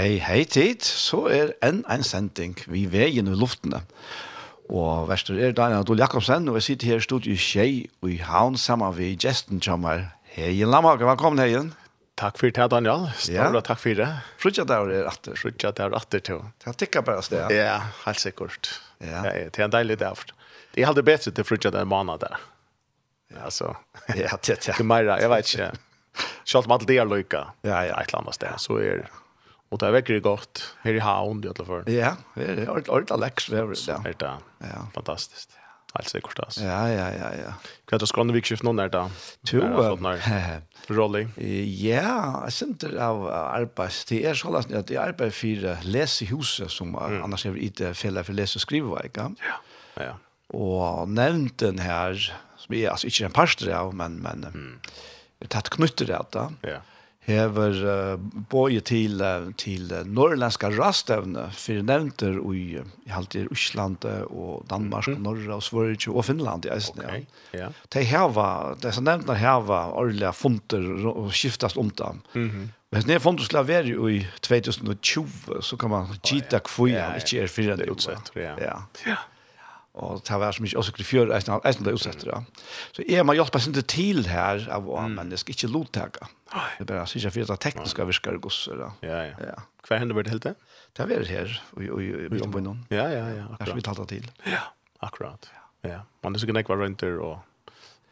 Hei, hei tid, så er enn en sending vi veien i luftene. Og verster er Daniel Adol Jakobsen, og jeg sitter her i studiet Kjei, og i havn sammen vi Gjesten Kjammer. Hei, Lamhager, velkommen hei. Takk for det, Daniel. Stor ja. takk for det. Frutja der er atter. Frutja der er atter, til. Det tikkar bare sted. Ja, helt sikkert. Ja. ja. Det er en deilig dag. Det er hadde bedre til frutja der måned der. Ja, så. Ja, det er det. Det er mer, jeg vet ikke. Selv om alt det er lykke. ja, ja. et eller annet sted, så er Og det er ju godt her i Havn i alla fall. Ja, det er ordentligt läckert för övrigt. Ja. Er Det är ja. fantastiskt. Alltså det altså. Ja, ja, ja, ja. Hva er det skående vikskift någon där då? Jo. Rolling. Ja, jeg synes av arbeid. Det är så att jag arbetar för läsehuset som mm. annars är inte fälla för läs- och skrivverk. Ja, ja. Og nämnt den här, som är alltså inte en parster av, men, men mm. tatt knytter ett knutter där. Ja hever uh, både til, uh, til norrländska rastevne, for nevnter i, i halvtid Island og Danmark og Norge og Sverige og Finland i Eisen. Okay. Ja. De heva, de som nevnter heva årlige fonter og skiftast om dem. Mm -hmm. Men när fontos klaveri i 2020 så kan man gita oh, ja. kvoja, ja, ja. inte är er utsett. Ja. ja. ja og det var så ikke også kunne fjøre eisen av eisen det utsetter Ja. Så jeg må hjelpe sin til her av å men jeg skal ikke lottegge. Det er bare så ikke for det tekniske virker gosser da. Ja, ja. Hva hender det helt det? Det var det her, og i ombunnen. Ja, ja, ja, akkurat. Kanskje vi talte til. Ja, akkurat. Ja, man er sikkert ikke rundt der og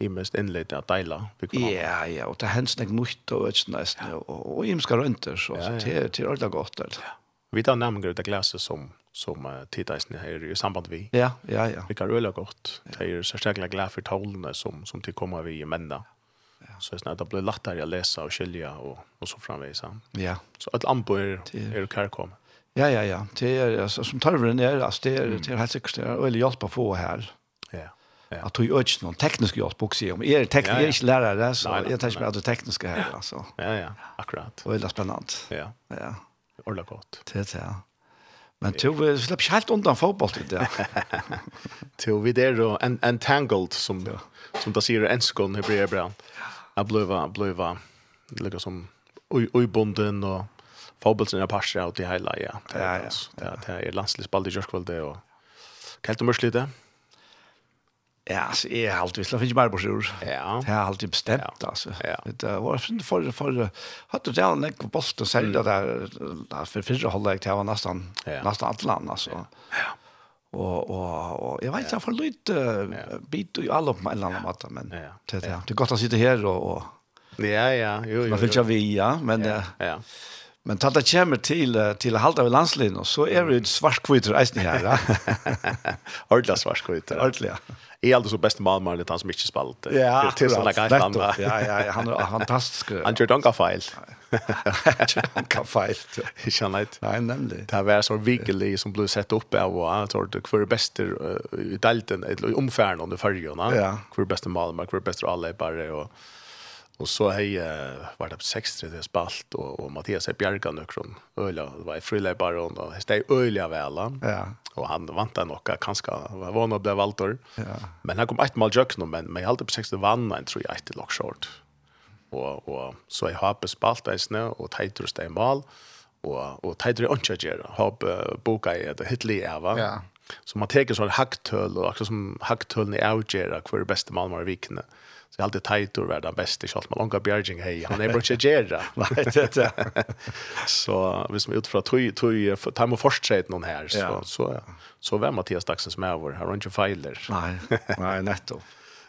i mest innledt av deila. Ja, ja, og det hender seg mye og ikke nesten, og i mest rundt der, så det er ordentlig godt der. Vi tar nærmere det glaset som som uh, tiddeisen her i samband vi. Ja, ja, ja. Vi kan røle godt. Ja. Det er særlig glad for tålene som, som til kommer vi i mennene. Ja. Så det, det blir lettere å lese og skilje og, og så framvis. Ja. Så et anbo er, er kærkommet. Ja, ja, ja. Det er, altså, som tarveren er, altså, det er, mm. det er helt sikkert, det er veldig hjelp å få her. Ja. Ja. Att du gör inte någon teknisk hjälp också om er tekniker ja, ja. är inte lärare så nej, nej, jag tänker mig att det tekniska här alltså. Ja ja, akkurat. Och det är spännande. Ja. Ja. Orla gott. Det är det. Men to vi ikke helt undan fotboll det där. vi där då en entangled som ja. som där sier en skon i Brebra. Jag blev blev lika som oj og bonden och fotbollen är passar ut i hela ja. Det är det är landslagsballet just kväll det och Kallt och mörsligt det. Ja, alltså er alltid, hvis det finnes bare på sjur. Ja. Det er alltid bestemt, ja. altså. Ja. Det var for, for, för hade det en på post och sälja der där för förra hållet jag var nesten, ja. nesten alt land altså. Ja. Og, og, og jeg vet ikke, jeg får litt lite bit och alle på en eller annen måte, men Ja. det det det er godt å sitte her og, og Ja, ja, jo, jo. Man vill vi, ja, men ja. Ja. Men tatt det kommer til, til halda ved landslinjen, så er vi svartkviter eisen her. Ordelig svartkviter. Ordelig, ja. Jeg er alltid så beste malmaren litt han som ikke spalt. Ja, akkurat. Ja, ja, han er fantastisk. Han gjør donka feil. Han gjør dunga feil. Ikke han leit. Nei, nemlig. Det var så vikelig som ble sett opp av, og han tror det för beste i delten, omfæren under fargen, hver beste malmar, hver beste allepare, og Och så hej var det på 63 det spalt och och Mattias är bjärga nu från Öla det var frilla bara och det är öliga väla. Ja. Och han vant den och kanske var van att bli Valtor. Ja. Men han kom ett mål jöks nu men men jag hade på 60 vann en tror jag ett lock short. Och och så jag har på spalt där snö och tajter och og, mål och och tajter och charger har boka i det hitli Eva. Ja. Så man tar så en hacktöl och också som hacktölen i outgera kvar bästa Malmö vikne. Mm Det är alltid tajtor vara den bästa i allt. Man långa bjärging hej. Han är bara inte gärra. Så vi som är utifrån tog, tog, tog man först sig någon här. Så, ja. så, så vem Mattias Dagsens med vår. Här har inte fejler. Nej, nej netto.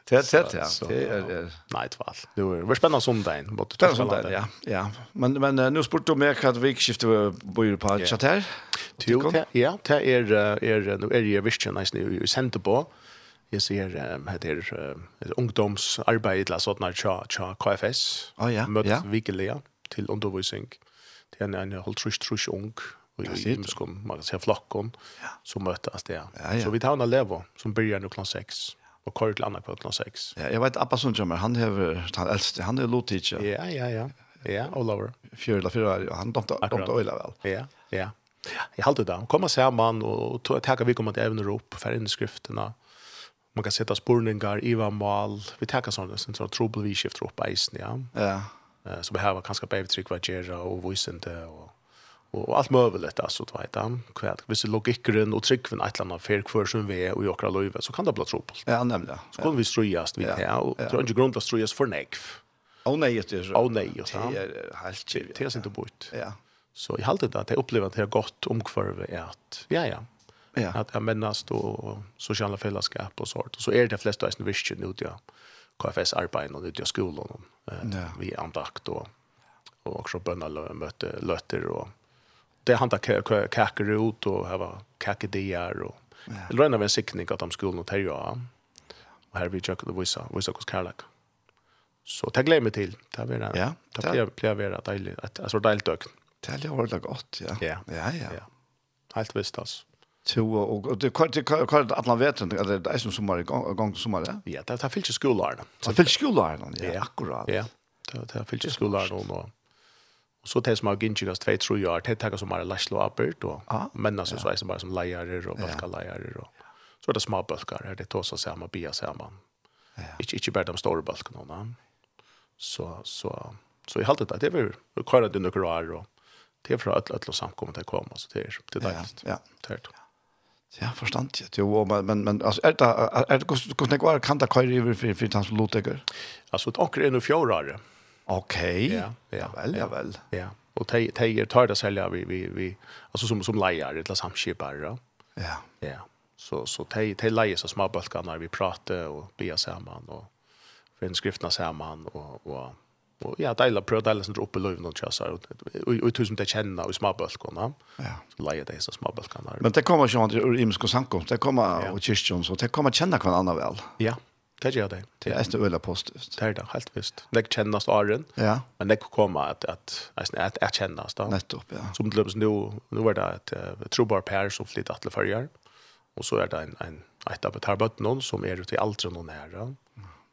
Det det ja. Det är nej tvall. Det var spännande söndagen som Tyskland. Ja, ja. Men men nu sport då mer att vi skifte på på chat. Ja, det är är nu är ju visst nice nu i Centerbo. Jeg ser um, det er et ungdomsarbeid eller sånn her tja KFS. Oh, ja. Møtt ja. vikelig til undervisning. Det er en holdt trus trus ung og i muskon, man kan se flokken ja. som møttes det. Ja, ja. Så vi tar en elev som begynner nå klokken 6 og kører til andre klokken 6. Ja, jeg vet Abba Sundjømmer han hever, han eldste, han er low-teacher. Ja, ja, ja. Ja, Oliver. Fyra eller fyra, han domte øyla vel. Ja, ja. Jeg halte det. Kom og se mann, og takk vi kommer til evner opp, for i skriftene, man kan sätta spurningar i vad mål vi tackar sånt sen så trouble vi shift upp isen ja. Ja. Eh så behöver kanske på uttryck vad gera och voicente och och allt möjligt alltså du vet han kvad vissa logiker och tryckven ett annat fel för som vi är och jokra löva så kan det bli trouble. Ja nämligen. Så kan vi ströjas vi här och tror inte grund att ströjas för neck. Åh nej det är. Åh nej det är helt Det är inte bort. Ja. Så i haltet att jag upplever att det är gott omkvarve är att ja ja Ja. Att jag menas då sociala fällskap och sånt. Så är det de flesta är visst nu det KFS arbeten och det i skolan eh vi andakt och och också bönna möte lötter och det han tar kakor ut och hava kakadier och eller en av en siktning att de skolan tar ja. Och här vi checkar det vissa vissa hos karlak. Så det glöm mig till. det blir det Ja. det blir blir vi där deilig. Alltså deilig dök. Det har varit gott, ja. Ja, ja. Helt visst alltså to och og det kan det kan alla vet inte det är som sommar gång sommar sommer Ja, det har fyllt så Det fyllt skolor ja, akkurat. Ja. Det har fyllt skolor og Och så det som har gynchigast två tror jag det tar som är Laszlo Appert och men alltså så är det bara som lejare och balka lejare och så är det små balkar det tar så samma bia samman. Ja. Inte inte bara de stora balkarna. Så så så i allt det det är kvar det några år och det är för att alla samkommet att komma så det är det är. Ja. Det är det. Ja, forstand. Ja, Jo, men men men alltså er det er det hvordan kost några kan ta köra över för för tans loteker. Alltså ett anker är nu fjärare. Okej. Ja, ja väl, ja väl. Ja. Och tej tar det sälja vi vi vi alltså som som lejer eller samskipare. Ja. Ja. Så så tej te lejer så små när vi pratar och blir samman och för inskrifterna samman och och Och ja, dela pröva dela sen droppe löven och chassa ut. Och tusen det känna och små bulkarna. Ja. Så lejer det så små. Men det kommer ju inte ur imsko sankom. Det kommer och kyrkjon så det kommer känna hver andra väl. Ja. Det gör det. Det är det øyla positivt. Det är det helt visst. Det kännas åren. Ja. Men det kommer att att att att, att kännas då. Nettopp, ja. Som det nu nu var det att uh, trobar pär som flyttat till förjar. Och så är det en en ett av ett här någon som är ute i allt någon nära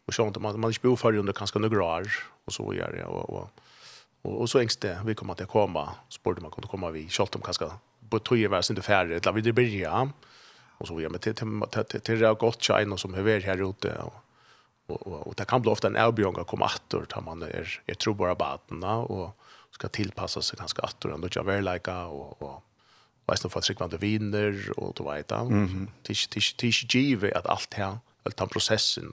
och så inte man man inte bor för under kanske några år och så gör det och och och, och så ängst det vi kommer att komma sport man kommer komma vi skalt om kanske på tog var inte färdigt la vi det börja. Och så vi med till till till det gott shine och som är här ute och och och det kan bli ofta en erbjörn att komma åter tar man är är tror bara barna och ska tillpassa sig ganska åter ändå jag väl lika och och Vet nog för sig kvant vinner och då vet jag. Tisch tisch tisch give att allt här, allt den processen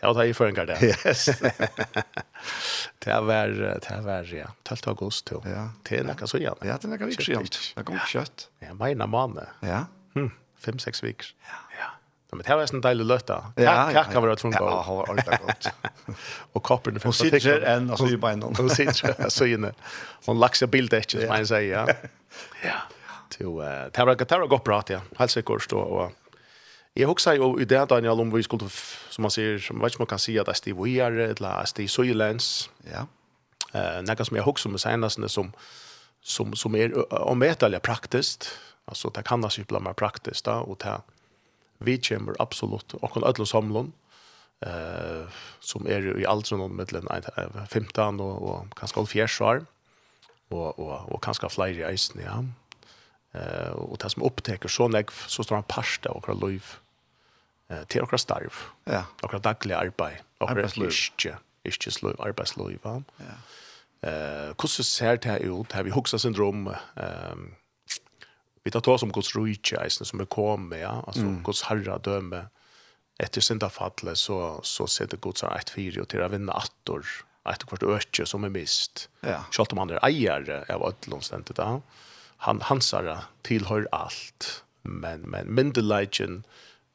Det var det i förrän det. Yes. det var det var ja, 12 augusti. Ja. Det är något så jävla. Ja, det er är något viktigt. Det kommer kjøtt. Ja, mina mannen. Ja. Hm, 5 6 veckor. Ja. Ja. Ja, men det var en deilig løtta. Ja, ja, ja. var det trunga. Ja, det var ordentlig godt. og kopperne finnes på Hun sitter enn, altså i beinom. Hun sitter, så inne. Hun laks jeg bildet ikke, som han sier, ja. Ja. Det var godt bra, ja. Helt sikkert, og Jag också ju i det Daniel om vi skulle som man ser som vet man kan säga att det vi är eller att det så ju. Ja. Eh några som jag också med senaste som som som är om vetaliga praktiskt. Alltså det kan alltså bli mer praktiskt då och det vi kommer absolut och ødele samlon eh som är i allt som mellan 15 och kanskje kanske 4 år och och och kanske flere i isen ja. Eh och det som upptäcker så näck så står han pasta och akkurat liv eh, til okra starv, ja. okra daglig arbeid, okra ikke, ikke sløyv, va? Ja. Eh, hvordan ser det ut? Har vi hoksa syndrom? Eh, vi tar tås som Guds rujtje, eisne, som er kommet, ja? altså mm. Guds herra døme. Etter syndafallet så, så sitter Guds herra et fire, og til å vinne attor, etter hvert økje som er mist. Ja. Selv om han er eier av ødelomstendet, da. Han, hans herra tilhører alt. Men, men myndelagen,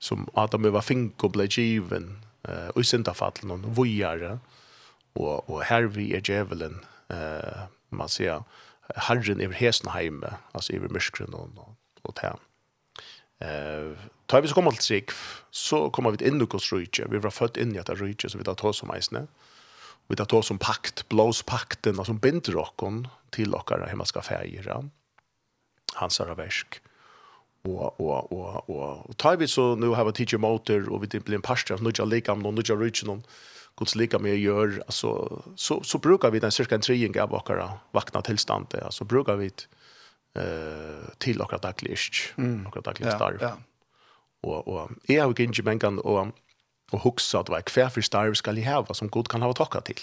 som Adam var fink och blev given eh och synda fallen någon vojare och och här vi är djävulen eh man ser herren över Hesenheim alltså över mörkren och och där. Eh tar vi så kommer sig så kommer vi in i Guds rike. Vi var fött in i att rike så vi tar oss som isne. Vi tar oss som pakt, blås pakten som binder oss till okkara himmelska färger. Hans verk og og og og og tar vi så nu har vi teacher motor och vi det blir en pastor nu jag lägger någon nu jag rycker någon Guds lika med gör alltså så så brukar vi den cirka en treing av våra vakna tillstånd alltså brukar vi eh till och att dagligt och dagligt starv. Ja. Och och är har inte mänkan och och huxa att vad kvar för starv ska jag ha som god kan ha tacka till.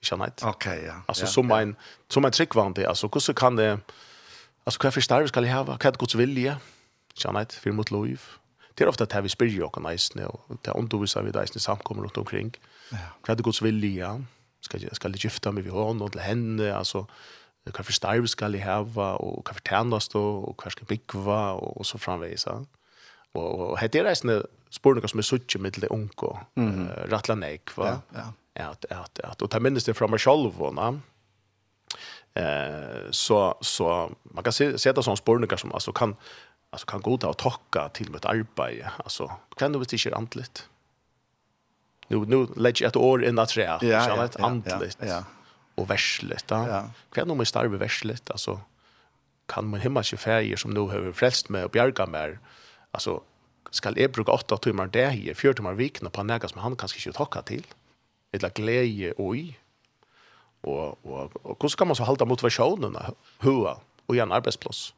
Vi känner inte. Okej, ja. Alltså som en som en trick var det alltså hur så kan det alltså kvar för starv ska jag ha vad Guds vilja kjennet for mot lov. Det er ofte at vi spyrir jo kan eisne, og det er underviser vi eisne samkommer rundt omkring. Hva er det gods vilja? Skal jeg, skal jeg gifte meg ved hånd og til henne? Altså, hva for starv skal jeg heva, og hva for tjennast, og hva skal jeg bygge, og, og så framveis. Og, og hette er eisne spørninger som er suttje med til unko, mm -hmm. uh, rattla nek, va? Ja, ja. At, at, at, og ta minnes det fra meg selv, og na, eh så så man kan se se det som spørninger som altså, kan alltså kan gå där och tacka till mitt arbete alltså kan du inte köra antligt nu nu lägger ett år in att träa ja, så att ja, antligt ja, ja. och värsligt ja. ja. kan nog måste arbeta värsligt alltså kan man hemma sig färger som nu har frälst med och bjärga mer alltså skal jeg bruke 8 timmar det her, 4 timmar vikna på nega som han kanskje ikke takka til, eller glede og i. Og, og, og hvordan kan man så halda motivasjonen hua og i en arbeidsplass?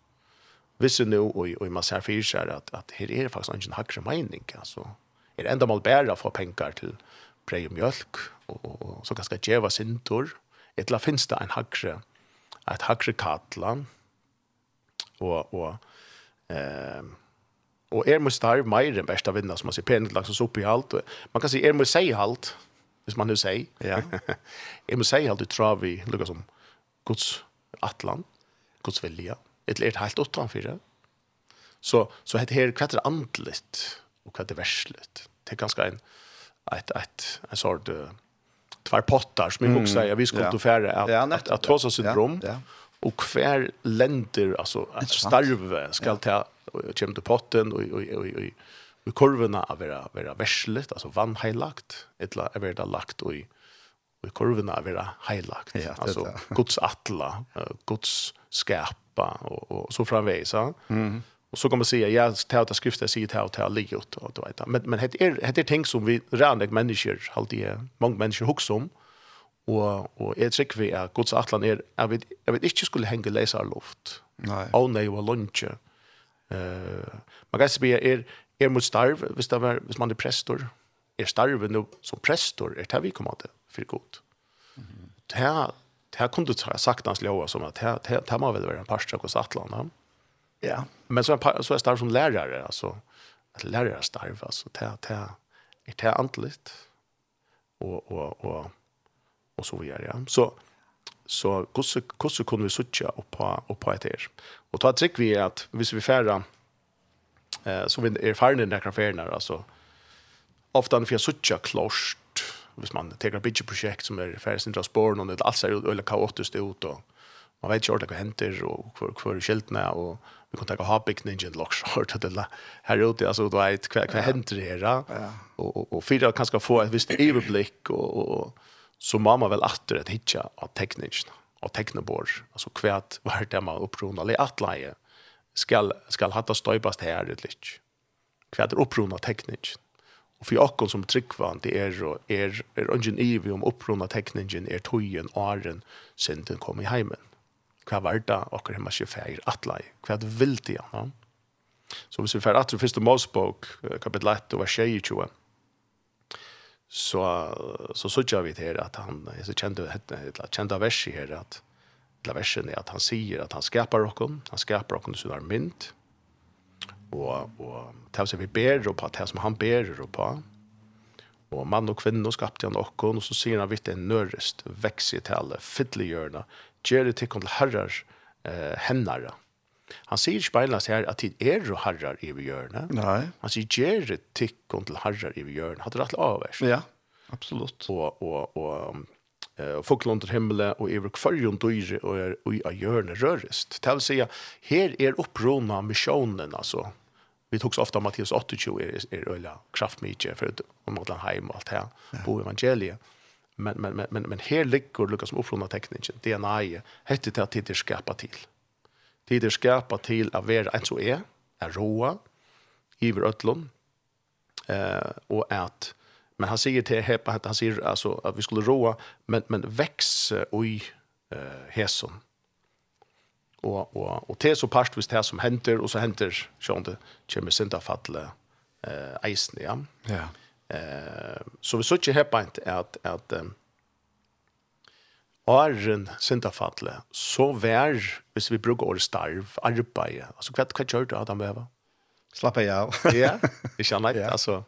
visst nu och och man ser för sig att att här är det faktiskt en hackre mening alltså er enda mal bæra för pengar till prej og mjölk og, og så ganska jävla sintor etla la finns det en hackre ett hackre og og ehm og er måste starv meir den besta vinna som man ser pendel oss opp i alt man kan se er måste sei halt hvis man nu sei ja. Er mo sei halt du tror vi lukar som Guds atlan Guds vilja eller er det helt utenfor det? Så, så heter her, hva er det andelig, og hva er det verslig? Det er ganske en, et, et, en sort uh, tverrpottar, som jeg mm, også sier, vi skulle ja. fære at, ja, at, at Tosa syndrom, ja. ja. og hver lender, altså at starve skal ta, kommer til potten, og, og, og, og, og i kurvene er vera, vera verslet, altså vannheilagt, eller er det lagt i, i kurvene er vera heilagt, ja, altså Guds atla, uh, Guds skap, hjälpa och, och så framvägs. Mm. Och så kan man säga, ja, ta ut skriften, säg ta ut, ta ut, och du vet. Men, men det är, det är ting som vi rannig människor, alltid, många människor också om. Och, och är trick vi är Guds atlan är, jag vet, jag vet inte skulle hänga läsa luft. Nej. Oh nej, och Eh Uh, man kan säga, är, är mot starv, hvis, det var, hvis man är prästor, är starven som prästor, är det här vi kommer till för gott. Mm. Det här här kunde du ha sagt hans låga som att här här, här man väl vara en pastor hos Atlanta. Ja. Men så en så är starv som lärare alltså att lärare starv alltså det det är det antligt och och och och så vidare. Ja. Så så hur hur kunde vi söka och på och på ett er. Och ta ett trick vi är att hvis vi färra eh så vi är färdiga i den där kaféerna alltså ofta när vi söka klost hvis man teker et projekt som er færre sin transport, og det alt ser ut, eller kaotisk det ut, og man vet ikke ordentlig hva henter, og hvor, hvor skiltene, og vi kan tenke å ha bygningen til Lockshort, og det her ute, altså, du vet, hva, hva henter her, og, og, og fyra kan skal få et visst overblikk, og, og, så må man vel atter et hitja av tekningen, av teknobord, altså hva er det man opprona, eller atleie, skal, skal hatt støybast her, eller ikke. Hva er opprona teknikken? Og for okken som tryggvann, det er, er, er ungen ivi om opprona tekningen er tøyen åren sin den kom i heimen. Hva var det okker hemma ikke feir atlai? Hva vil det han? Så hvis vi fer atru første Mosebok, kapitel 1, og vers 22, så så såg vi det att han så kände ett kända vers här att la versen är att han säger att han skapar rocken, han skapar rocken så där mynt og, og det som vi ber på, det som han ber på. Og mann og kvinne skapte han okkon, og så sier han vitt en nørest, veks i tale, fytlegjørna, gjør det til til herrar eh, hennara. Han sier ikke bare her at det er og herrer i vi gjørna. Nei. Han sier gjør det til til herrer i vi gjørna. Hadde det rett avvers? Ja, absolutt. Og, og, og eh fåglar under himmelen och över kvarjon dyre och är i a hjörne rörest. Det vill säga här är upprona missionen alltså. Vi tog så ofta Matteus 28 är är ölla kraftmycket för att om man kan hem allt här på evangeliet. Men men men men men här ligger Lukas som upprona tekniken. DNA hette det att det skapa till. Det är skapa till att vara en så är, är roa, iver ötlon, eh, og at Men han säger till Hepa att han säger alltså att vi skulle roa men men väx oj eh hässon. Och och och det så past visst här som händer och så händer sjön det kommer synda eh isen ja. Ja. Eh så vi söker Hepa inte att att Arren syndafalle, så vær, hvis vi bruker året starv, arbeid, altså hva, hva gjør du, Adam Beva? Slappa jeg av. ja, ikke annet, altså,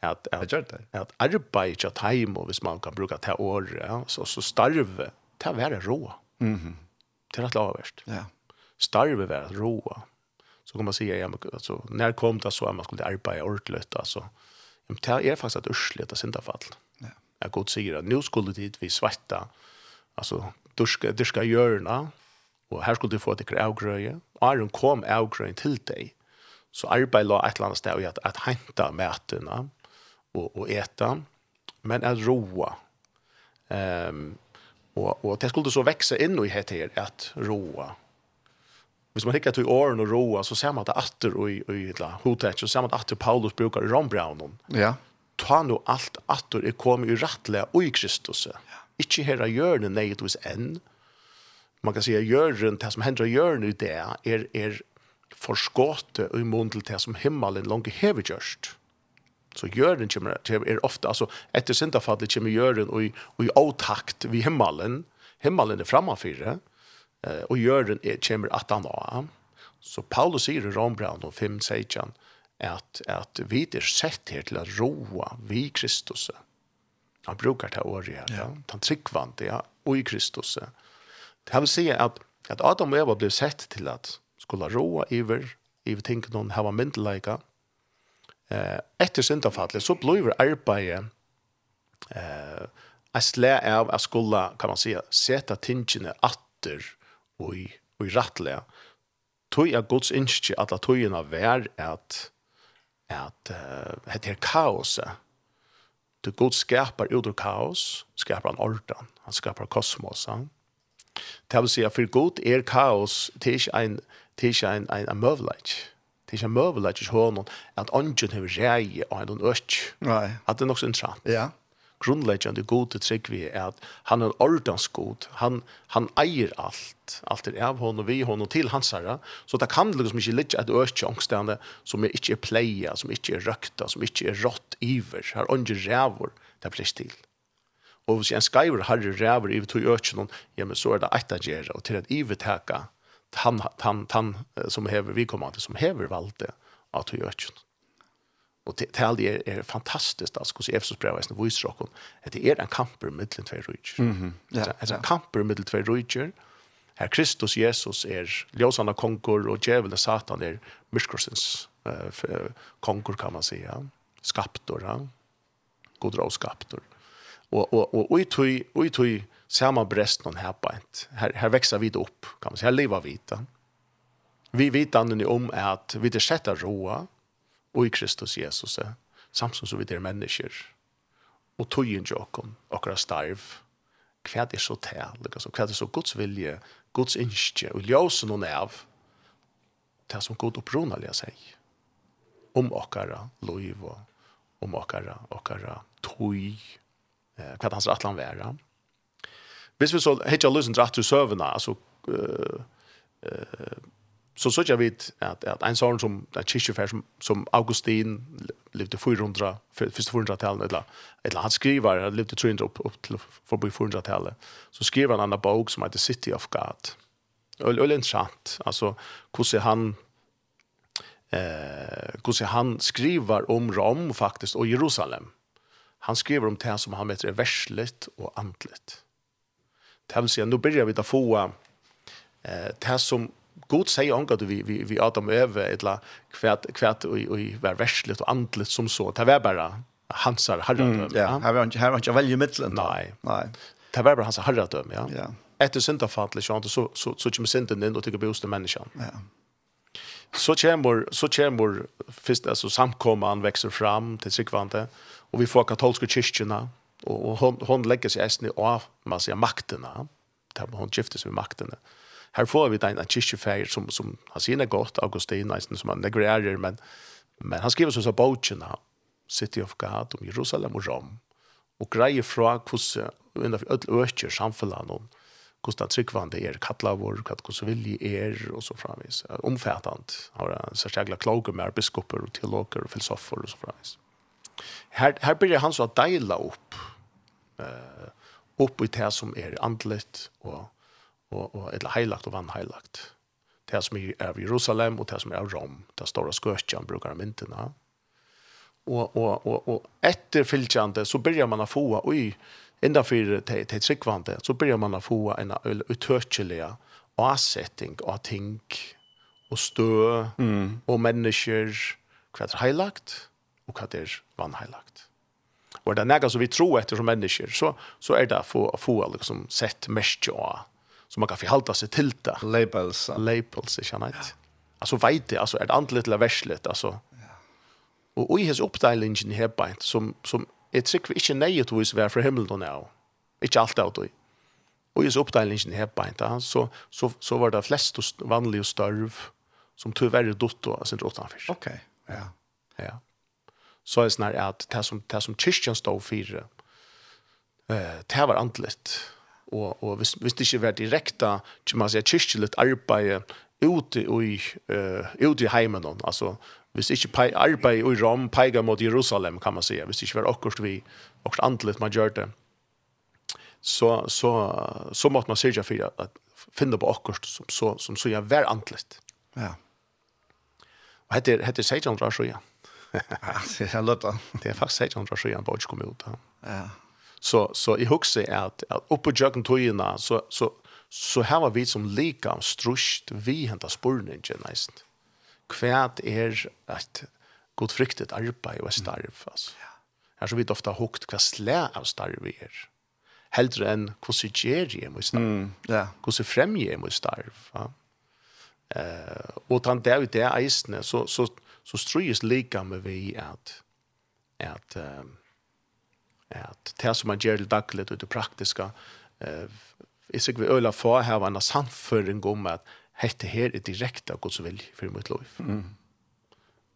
att att jag det? at arbeid ikke time og hvis man kan bruke ta år ja. Så så starve ta vara rå mhm. Till att lavest ja. Starve være rå så kan man si ja alltså när kom det så at man skulle arbeta altså. Ja, men det är faktiskt att ursligt att synda fall ja. Jeg god sier at nu skulle dit vi svetta, alltså duska duska hjørna, och här skulle du få ett avgrøye. Aron kom avgrøyen till dig så arbeid la et eller annet sted i at, at henta matene, och, och äta, men att roa. Um, och, och det skulle så växa in i det att roa. Hvis man hikker til åren og roa, så ser man det atter og i, i hotet, så ser man at atter Paulus brukar i Rombraunen. Ja. Ta nu alt atter er kommet i rettelig og i Kristus. Ja. Ikke her av hjørnet negetvis enn. Man kan si at hjørnet, det som hender av hjørnet i det, er, er forskåte og i munnen til det som himmelen langt hever gjørst. Ja Så Jörgen kommer, er ofta, alltså efter syndafallet kommer Jörgen och i, och i otakt vid himmelen. Himmelen är framför eh, och Jörgen är, kommer att han av. Så Paulus säger i Rombrand och 5 säger att, att vi är sett här till att roa vi Kristus. Han brukar ta året. Ja. Han tryckvande ja, och i Kristus. Det vill säga att, att Adam och Eva blev sett till att skulle roa iver i tänker någon ha var eh, etter syndafallet så blir arbeidet eh, en slæ av at skulle, kan man si, seta tingene atter og i, og i rattlige. Er Guds innskje at la tøyene være at at uh, det er kaoset Du Gud skapar ut ur kaos, skapar han ordan, han skapar kosmos. Han. Det vil si at for god er kaos, det er ikke en, det er ikke en, en, en møvleik det er ikke møvelig ikke hånden at ånden har rei og en øk. Nei. At det er nok så interessant. Ja. Grunnleggjende god til trygg vi er at han er ordens god. Han, han eier alt. Alt er av hånden, vi hånden til hans herre. Så det kan liksom ikke ligge et øk angstende som er ikke er pleia, som ikke er røkta, som ikke er rått iver. Her ånden rævor det blir til. Og hvis en skriver har rævor iver tog økken, ja, men så er det et av gjerne, og til at iver teka han han han som häver vi kommer till som häver valde att göra det. Och det det är fantastiskt att skulle Efesos brev är en voice rock att det är en kamper mellan två rike. Mhm. Ja, är en kamper mellan två rike. Herr Kristus Jesus är ljósanna konkur och djävulen Satan är myskorsens uh, konkur kan man säga. Skaptor han. God råskaptor. Och och och och i tui och i tui samma brest någon här på ett. Här här växer vi upp, kan man säga, här lever vi då. Vi vet annorlunda om att vi det sätter roa og i Kristus Jesus samsung som vi det mennesker, og tojen jokom och våra starv. Kvärt är så tärlig alltså kvärt är så Guds vilje Guds innskje, og ljøse noen av det som god uppronaliga sig. Om åkara lojv och om åkara åkara toj eh, kvart hans attlan värra Hvis vi så hittar lusen dratt till søvna, altså, eh eh så så jag vet att att en sån som den kyrkofär som som Augustin levde 400 första 400-talet eller eller han skriver han levde 300 upp upp till förbi 400-talet så skriver han en annan bok som heter City of God. och öl intressant. Alltså hur ser han eh hur ser han skriver om Rom faktiskt och Jerusalem. Han skriver om det som han heter är värsligt och antligt. Det vill säga, nu börjar vi ta få eh, det som God säger om att vi, vi, vi Adam över ett kvärt kvärt och, och, var värsligt och andligt som så. Det var bara hansar herradöm. Mm, ja, här var inte, här var inte väldigt mittlen. Nej. Nej. Det var bara hansar herradöm, ja. Ja. Efter syndafallet så så så så kommer synden in och tycker bosta människan. Ja. Så kommer så kommer först alltså samkomman växer fram till sig och vi får katolska kyrkorna Och, och hon, hon lägger sig ästning av man säger, makterna. Hon gifter sig med makterna. Här får vi en kyrkjefärg som, som har sina gott, Augustin, som han negrerar, men, men han skriver så så bokerna, City of God, om Jerusalem och Rom, och grejer från hur en av öll ökjer samfällan och hur det tryggvande är, vår, hur vilje er och så framvis. Omfattande. har en särskilt kloga med biskoper och teologer och filosofer och så framvis. Her, her blir han så å deile opp, uh, opp i det som er andlet, og, og, og eller heilagt og vannheilagt. Det som er av Jerusalem og det som er av Rom, det store skøtjen brukar de myntene. Og, og, og, og etterfylkjende så blir man å få, og innenfor det, det tryggvande, så blir man å få en utøkelig avsetting av ting, og stø, mm. og mennesker, hva er heilagt, og hva det er vannheilagt. Og er det som vi tror etter som mennesker, så, så er det få, få liksom, sett mest av, som man kan forhalte seg til det. Labels. Ja. Labels, ikke annet. Ja. Altså veit det, altså er det andelig eller det verslet, altså. Ja. Og, i hans oppdelingen her på som, som jeg trykker ikke nøyet hos være fra himmelen og nå. Ikke alt av det. Og i hans oppdelingen her beint, så, så, så var det flest vanlige størv som tyvärr dottor, altså sin utanför. Okej, ja. Ja så är sånn at det som det som kyrkjen stod för eh det var antligt och och visst visst ikke var direkta som man säger kyrkligt arbete ute i eh ute i heimen. Altså, alltså visst inte arbete i Rom pega mot Jerusalem kan man säga visst ikke var också vi också antligt man gjør det. Så så så måtte man sørge för att finna på också som så som så jag var antligt ja. Och heter 16 år, Rasha ja det är lätt. Det är faktiskt helt andra sjuan på kom ut. Ja. Så så i huxar är att uppe jocken tojna så så så här var vi som lika strusht vi hämtar spurningen nästan. Kvärt är att god fryktet arbeid og starv. Altså. Her så vi ofta hukt hva slæ av starv vi er. Heldre enn hvordan gjør jeg mot starv. Mm, yeah. Hvordan fremger jeg mot starv. Ja. Eh, og tann det ut det eisene, så, så, så, så strys lika med vi att att um, att det som man gör till dagligt och det praktiska eh är så vi öla för här var en samföring om att hette här är av Guds vilja för mitt liv. Mm.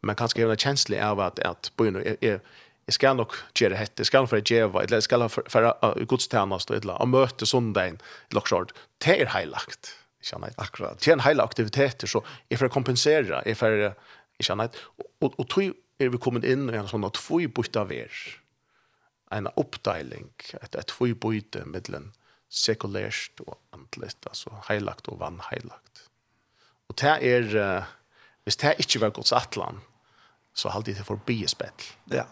Men kan skriva en känsla av att att på nu är Jag ska nog göra hette, jag ska nog för att geva, eller jag ska nog för att gudstjänast och eller att möta söndagen, eller så. Det är heilagt, känner jag. Akkurat. Det er en heilig aktivitet, så jeg får kompensere, jeg får Ikke annet. Og, og tog er vi kommet inn i en sånn at tvoi av er. En oppdeiling, et, et tvoi bytte middelen sekulært og andlet, altså heilagt og vannheilagt. Og det er, uh, hvis det ikke var gods atlan, så halde det forbi spett. Ja.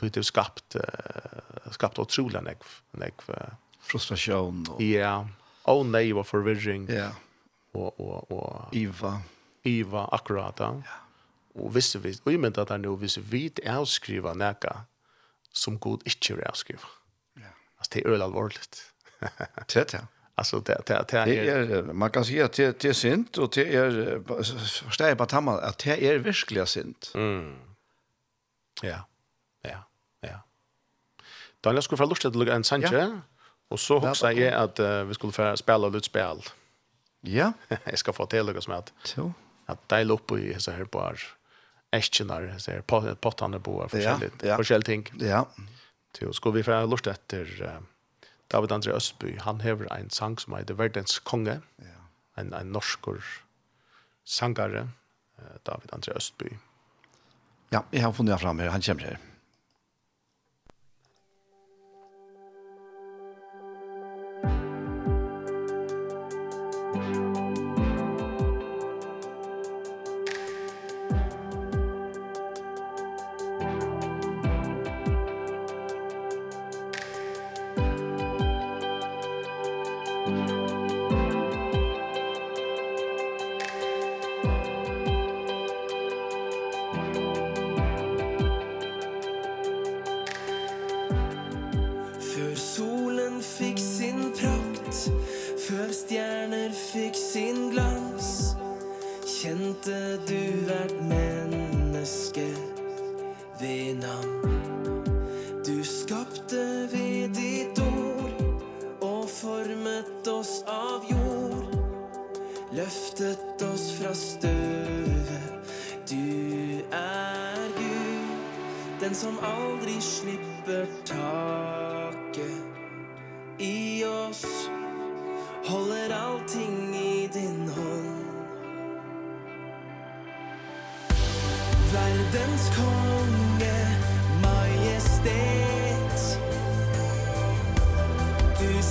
Det har skapt, uh, skapt utrolig nekv. nekv uh, Frustrasjon. Og... Ja. Og nei og forvirring. Ja. Og, og, og, Iva. Iva, akkurat. Ja. ja Og hvis vi, og jeg mener at det er nu, hvis vi avskriver noe som god ikke vil avskrive. Ja. Altså, det er øyelig alvorlig. det det. Altså, det det det är er, man kan säga att det det är synd och det är förstår jag på att att det är verkligen synd. Mm. Ja. Ja. Ja. Daniel skulle få lust å lugga en sanje, ja. og så hoppas jag at uh, vi skulle få spela litt spel. Ja. jeg skal få till dig som at... så At dela upp i hese her på äschnar så här pottarna på forskjelligt ja, ja. forskjelliga ting. Ja. Så ska vi få lust efter David André Östby, han hever en sang som heter Verdens konge. Ja. En, en norskor sangare, David André Østby. Ja, jeg har funnet fram her, han kommer her.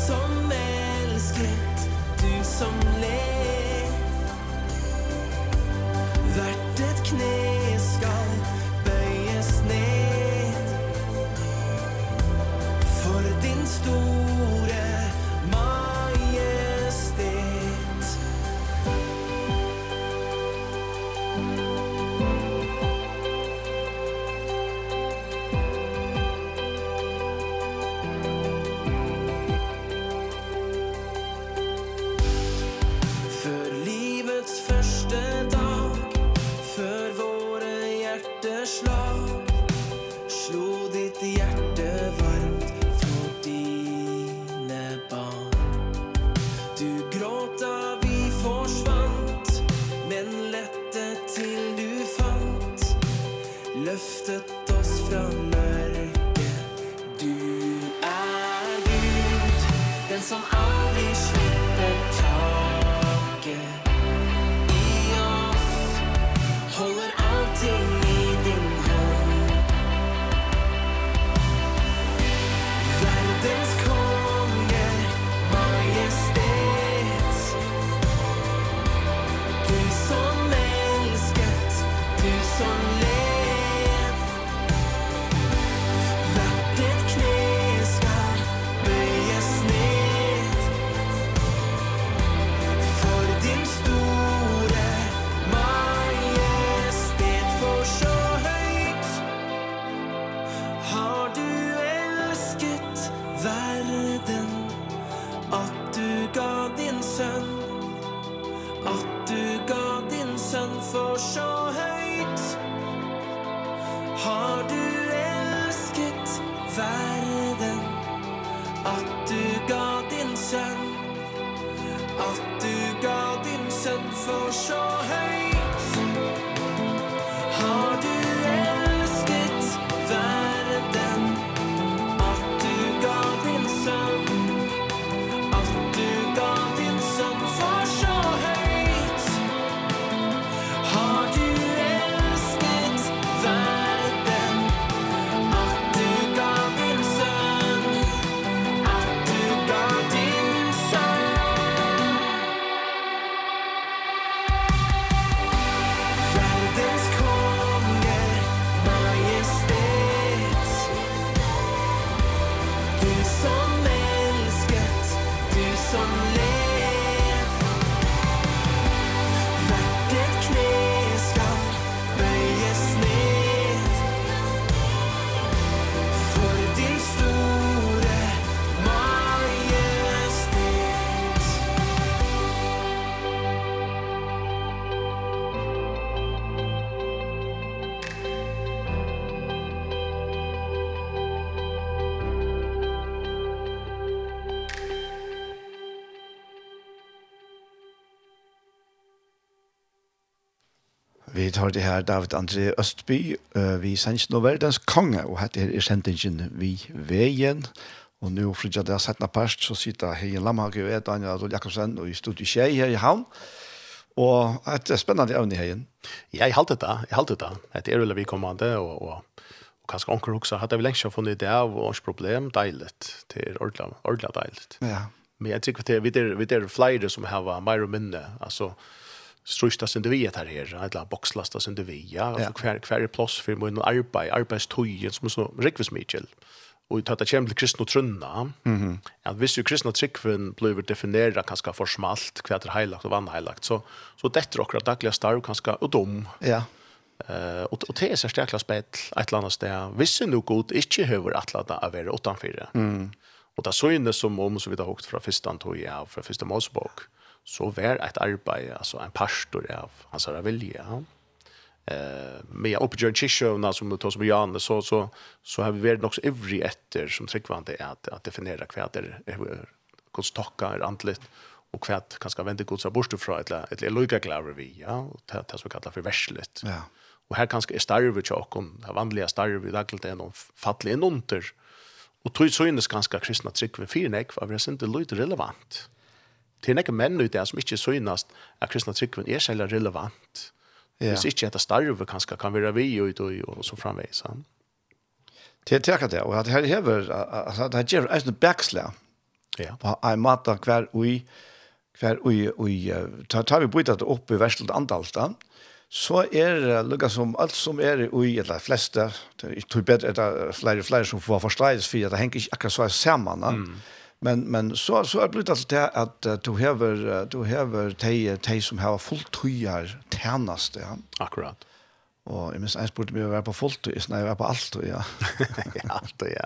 som älskar tar det her David André Østby, uh, vi sender nå verdens konge, og hette her er sendingen vi veien. Og nå fridja det er settene parst, så sitter Heien Lamhage og er Daniel Adol Jakobsen og i studiet Kjei her i havn. Og et spennende evne Heien. Ja, jeg halte det, jeg halte det. Det er veldig vikommende, og, og, og kanskje onker også. Hadde vi lenge funnet det av, og ikke problem, deilig. Det er ordentlig, ordentlig deilig. Ja. Men jeg tykker det, vi er, vi der flere som har mer og minne, altså, strøsta sin vi etter her, eller bokslasta sin vi, ja, altså hver, hver er plass for min arbeid, arbeidstøyen, som er så rikvis mykjel. Og i det kjem til kristne trunna, mm -hmm. at hvis jo kristne tryggven blir definera kanskje for smalt, hva er heilagt og vannheilagt, så, så dette er akkurat daglige starv kanskje og dom. Ja. Uh, og, og det er særstakla spett et eller annet sted. Hvis jo noe god ikke høver atlata av være utenfor. Mm. Og det synes som om, som vi har høgt fra første antog, ja, fra første målsbok, mm så var et arbeid, alltså en pastor av hans här vilja. Ja. Eh, med uppgjord kyrkjövna som det tar som Janne så, så, så har vi varit också ivrig efter som tryggvande är att, att definiera vad det hvordan stokka er är og och det kan ska vända Guds abort fra, ett eller lika klarar vi ja og det, det som kallas för värsligt. Ja. Och här kanske är starve och chokon, det vanlige starve, i dagligt är någon fattlig en under. Och tror så innes ganska kristna tryck vid fyrnek, för det är inte lite relevant det er ikke menn ut der som ikke synes at kristna tryggven er særlig relevant. Ja. Hvis ikke etter starve kanskje kan være vi ut og, og så framveis. Ja. Det er takket det, og at her hever, at her gjør en backslag. Ja. På en måte hver ui, hver ui, ui, tar vi brytet opp i verselt antall, så er det lukka som alt som er ui, eller fleste, det er bedre, det er flere, flere som får forståelse for at det henger ikke akkurat så sammen. Mm Men men så så er det alltså det att du häver du häver te te som har fulltröjar tärnaste ja. Akkurat. Og jeg minns en spurte meg å være på fullt nei, jeg var på alt, ja. allt ja.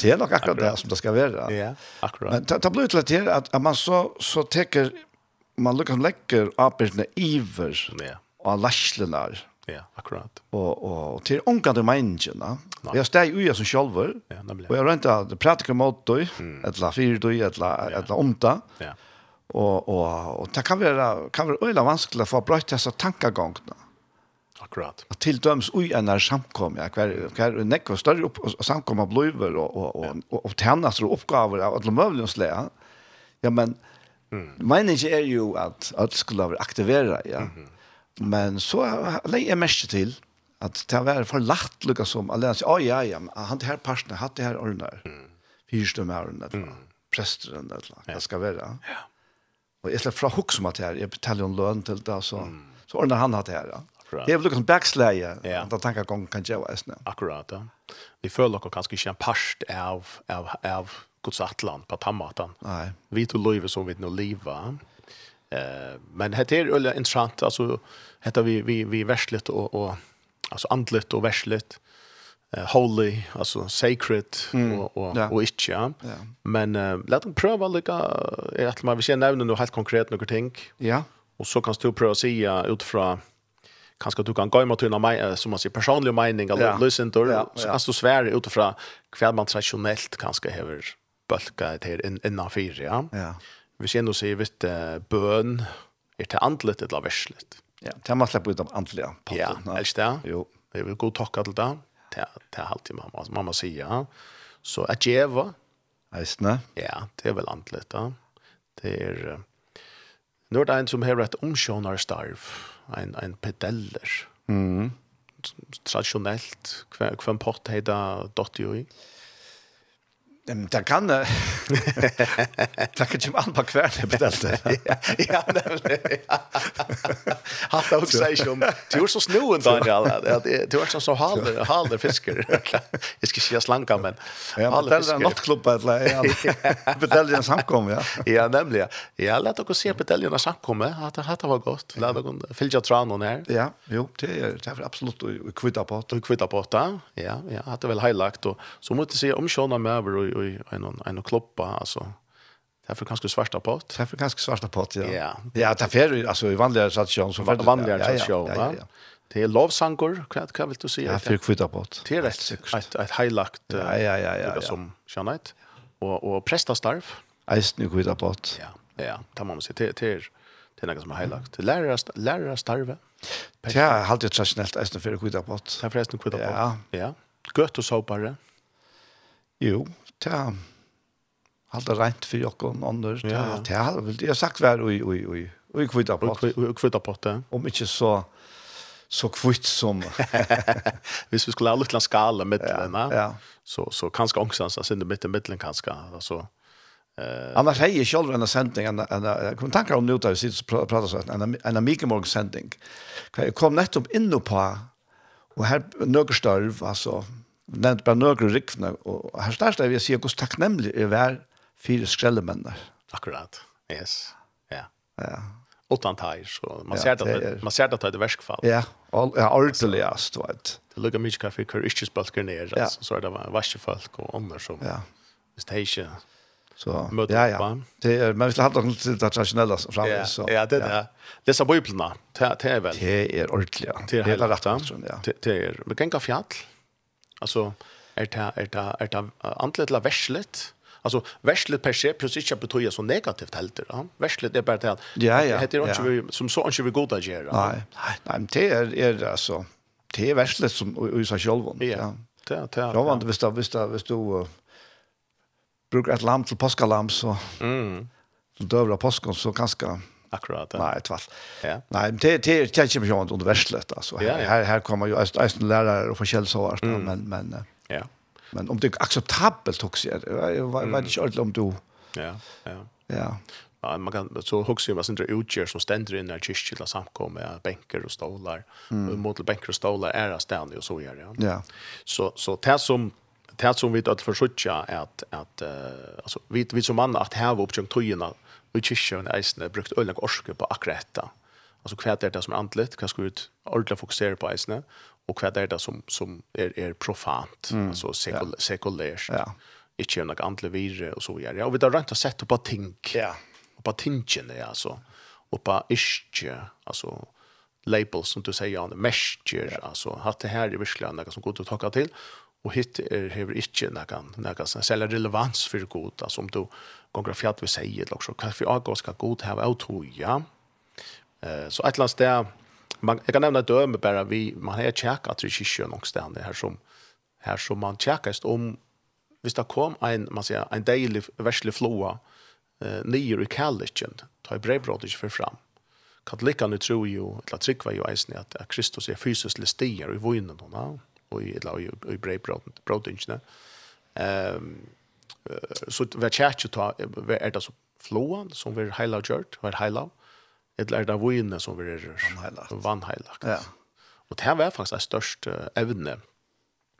Det er nok akkurat, det som det skal være. Ja, akkurat. Men det blir til at det er at man så, så teker, man lukker legger arbeidene iver ja. og laslenar Ja, akkurat. Og, og til ångan til menneskene. Vi har steg uja som sjolver, ja, og jeg rønte at det pratiker mot døy, mm. etla fyrdøy, etla, ja. etla omta. Ja. Og, og, og det kan være, kan være øyla vanskelig for å brøyte disse tankegångene. Akkurat. At til døms ui enn er samkom, ja, hver, hver nekk og større opp, og samkom av bløyver og, og, og, og, og, og tjenester og oppgaver av alle møvlige Ja, men mm. meningen er jo at alt skulle være aktivera, ja. Mm -hmm Men så legger jeg mest til at det var for lagt lukket som alle sier, «Oi, ja, ja, han til her parten, han det her ordene, mm. fyrstømme her ordene, mm. presteren, eller det skal være». Ja. Og jeg slipper fra hukk som at her, jeg betaler en løn til det, så, mm. så ordner han hatt her, ja. Akkurat. Det är väl liksom backsläge. Ja. Då tänker jag kan jag vara snäll. Akkurat. Ja. Vi följer också kanske en past av av av Guds atlan på tammatan. Nej. Vi tog livet som vi nu leva. Eh men det är öliga intressant alltså heter vi vi vi värsligt och och alltså andligt och värsligt eh holy alltså sacred och och ja. och inte ja. ja. Men uh, låt dem pröva lika är att man vill se nämna något helt konkret något ting. Ja. Och så kan du pröva se utifrån kanske du kan gå emot till mig som man säger personlig mening eller ja. då ja, ja. så alltså svär utifrån kväll man traditionellt kanske har bulka det här innan ja. Ja. Hvis jeg nå sier vitt bøn, er til andlet eller verslet? Ja, det er man slipper ut av andlet. Ja, helst det. Jo. Det er god takk til det. Det er alltid mamma, mamma sier. Ja. Så at djeva. Eisne. Ja, det er vel andlet da. Det er... Nå er det en som har et omkjønnerstarv, en, en pedeller. Mm. Tradisjonelt, hva en pott heter dotter jo i. Ja Ehm där kan det. Där kan ju man på kvart det beställde. Ja, Har det också sig du är så snoen Daniel. Du är så halder halder fiskar. Jag ska se slanka men. Ja, det är en nattklubba eller ja. Betaljen samkom ja. Ja, nämligen. Ja, låt oss se betaljen samkom. Att det var gott. Låt oss fylja tranon här. Ja, jo, det är det är absolut kvitta på. Kvitta på. Ja, ja, hade väl highlight och så måste se om sjön med i en en kloppa alltså Därför kanske svarta pott. Därför kanske svarta pott, ja. Ja, ja det därför alltså i vanliga situation som vanliga situation, ja. ja, ja, ja. Det är lovsanger, vad kan vill du säga? Ja, för kvitta pott. Det är rätt säkert. Ett ett highlight. Ja, ja, ja, ja. Som Janet och och prästastarv. Eist nu kvitta pott. Ja. Ja, tar man sig till till till något som är highlight. Lärare lärare starve. Ja, halt det traditionellt eist för kvitta pott. Därför eist nu kvitta pott. Ja. Ja. Gött och såpare. Jo, ta halda rent för jag och andra ta ta vill jag sagt väl oj oj oj oj kvitta på oj kvitta på det om inte så så kvitt som hvis vi skulle ha lite skala med den ja. så så kanske ångstans så inte mitt i mitten kanske alltså Eh annars hei jeg selv en sending, en en kom tanker om noe da vi sitter så prater sånn, en en mycket morgon Jeg Kom nettopp in på och här nøkker størv, altså, nevnt bare nøkker rikvene, og her største vil jeg si hvordan takknemlig er hver fire skrellemennene. Akkurat, yes. Ja. Ja. Utan tar, så man ser att man ser att det är värskfall. Ja, ja, ordentligast, vet. Det lukar mycket kaffe, kör inte spalkar ner, alltså, så är det varsefolk och andra som... Ja. Hvis det ikke så møter ja, ja. Det er, men vi skal ha noe til det tradisjonelle framme. Så, ja, det er det. så biblene, det er vel. Det er ordentlig, ja. Det er helt rett, ja. Det er, vi kan gå ha fjall, Alltså är det är det är det antliga värslet. Alltså värslet per se plus inte betyder så negativt helt då. Värslet är bara det att ja, ja, heter det inte som så inte vi goda gör. Nej, nej, men det är är alltså det är värslet som i sig själv. Ja. Ja, ja. Jag vant visst då visst då visst då brukar ett lamm till påskalamm så mm. Så dövra påskon så ganska Akkurat. Nej, tvall. Ja. Nej, men det det känns ju mycket under verslet, alltså. Her, ja, ja. här kommer ju eisen lärare och forskell så mm. men men Ja. Men om det är jeg, jeg, jeg vet ikke ordentlig om du. Ja, ja. Ja. Ja, man kan så huxa ju vad som utgör som ständer in där kyrkliga samkomma med bänkar och stolar. Mm. Mot bänkar och stolar är det ständigt och så gör det. Ja. Så så det som det som vi att försöka att att alltså vi vi som man att här uppjunkt tojorna och i kyrkjøven eisene brukt øyne orske på akkurat dette. Altså hva er det som er andligt? hva skal vi ordentlig fokusere på eisene, og hva er det som, som er, er profant, mm. altså sekul ja. sekulært. Ja. Ikke noe andlet virre og så videre. Ja, og vi har rent att sätta på ting. Ja. På tingene, ja, altså. Og på iske, altså labels som du säger han mesjer ja. alltså har det här är verkligen något som går att ta till och hit är hever inte någon någon sån relevans för god alltså om du gonger fjall vi sier, eller så, hva for avgå skal god hava av toja. Eh, så et eller annet sted, man, jeg kan nevne døme bare, vi, man har tjekka at det ikke er noen sted her som, her som man tjekkast om, hvis det kom en, man sier, en deilig verslig floa, eh, nyer i kallikjen, ta i brevbrot ikke for fram. Katolikkene tror jo, eller trykker jo eisen at, at Kristus er fysisk listier i vunnen, og i, eller, i, i brevbrotingene. Ehm um, så vi kjærkje ta, er det så floan som vi heila gjørt, vi er heila, eller er det vojene som vi er vannheilagt. Ja. Og det her var faktisk det største evne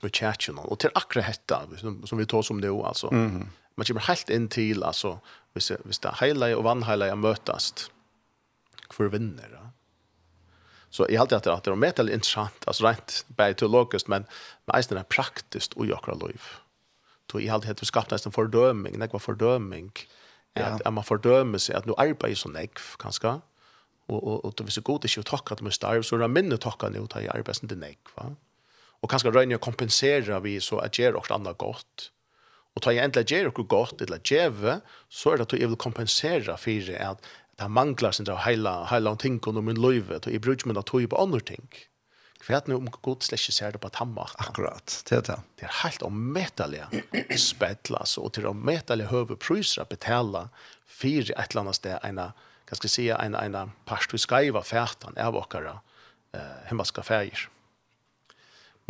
vi kjært og til akkurat hetta, som vi tar som det jo, altså. Mm -hmm. Man kommer helt inn til, altså, hvis, hvis det heila og vannheila møtast, hvor vinner, ja. Så i allt att det är til intressant alltså rent by to locust men men är er praktiskt och i akkurat liv tog i allt heter skapta en fördömning, det var fördömning. Ja. Att, att man fördömer sig att nu arbetar så näck kanske. Och och och det vill så gott att jag tackar att man starv så där minne tackar nu ta i arbetsen det näck va. Och kanske rönja kompensera vi så att ger och andra gott. Och ta jag äntligen ger och gott eller geve så är det att jag vill kompensera för att det manglar sin där hela hela ting och min löve att i brukar man att ta på andra ting. Mm Kvært nu om Gud slæsje ser det på tamma. Akkurat, det er det. Det er helt ommetallige spettla, og til ommetallige høve priser å betale for et eller annet sted, en, hva skal jeg si, en, en parst vi skal fætan av åkere eh, himmelske fæger.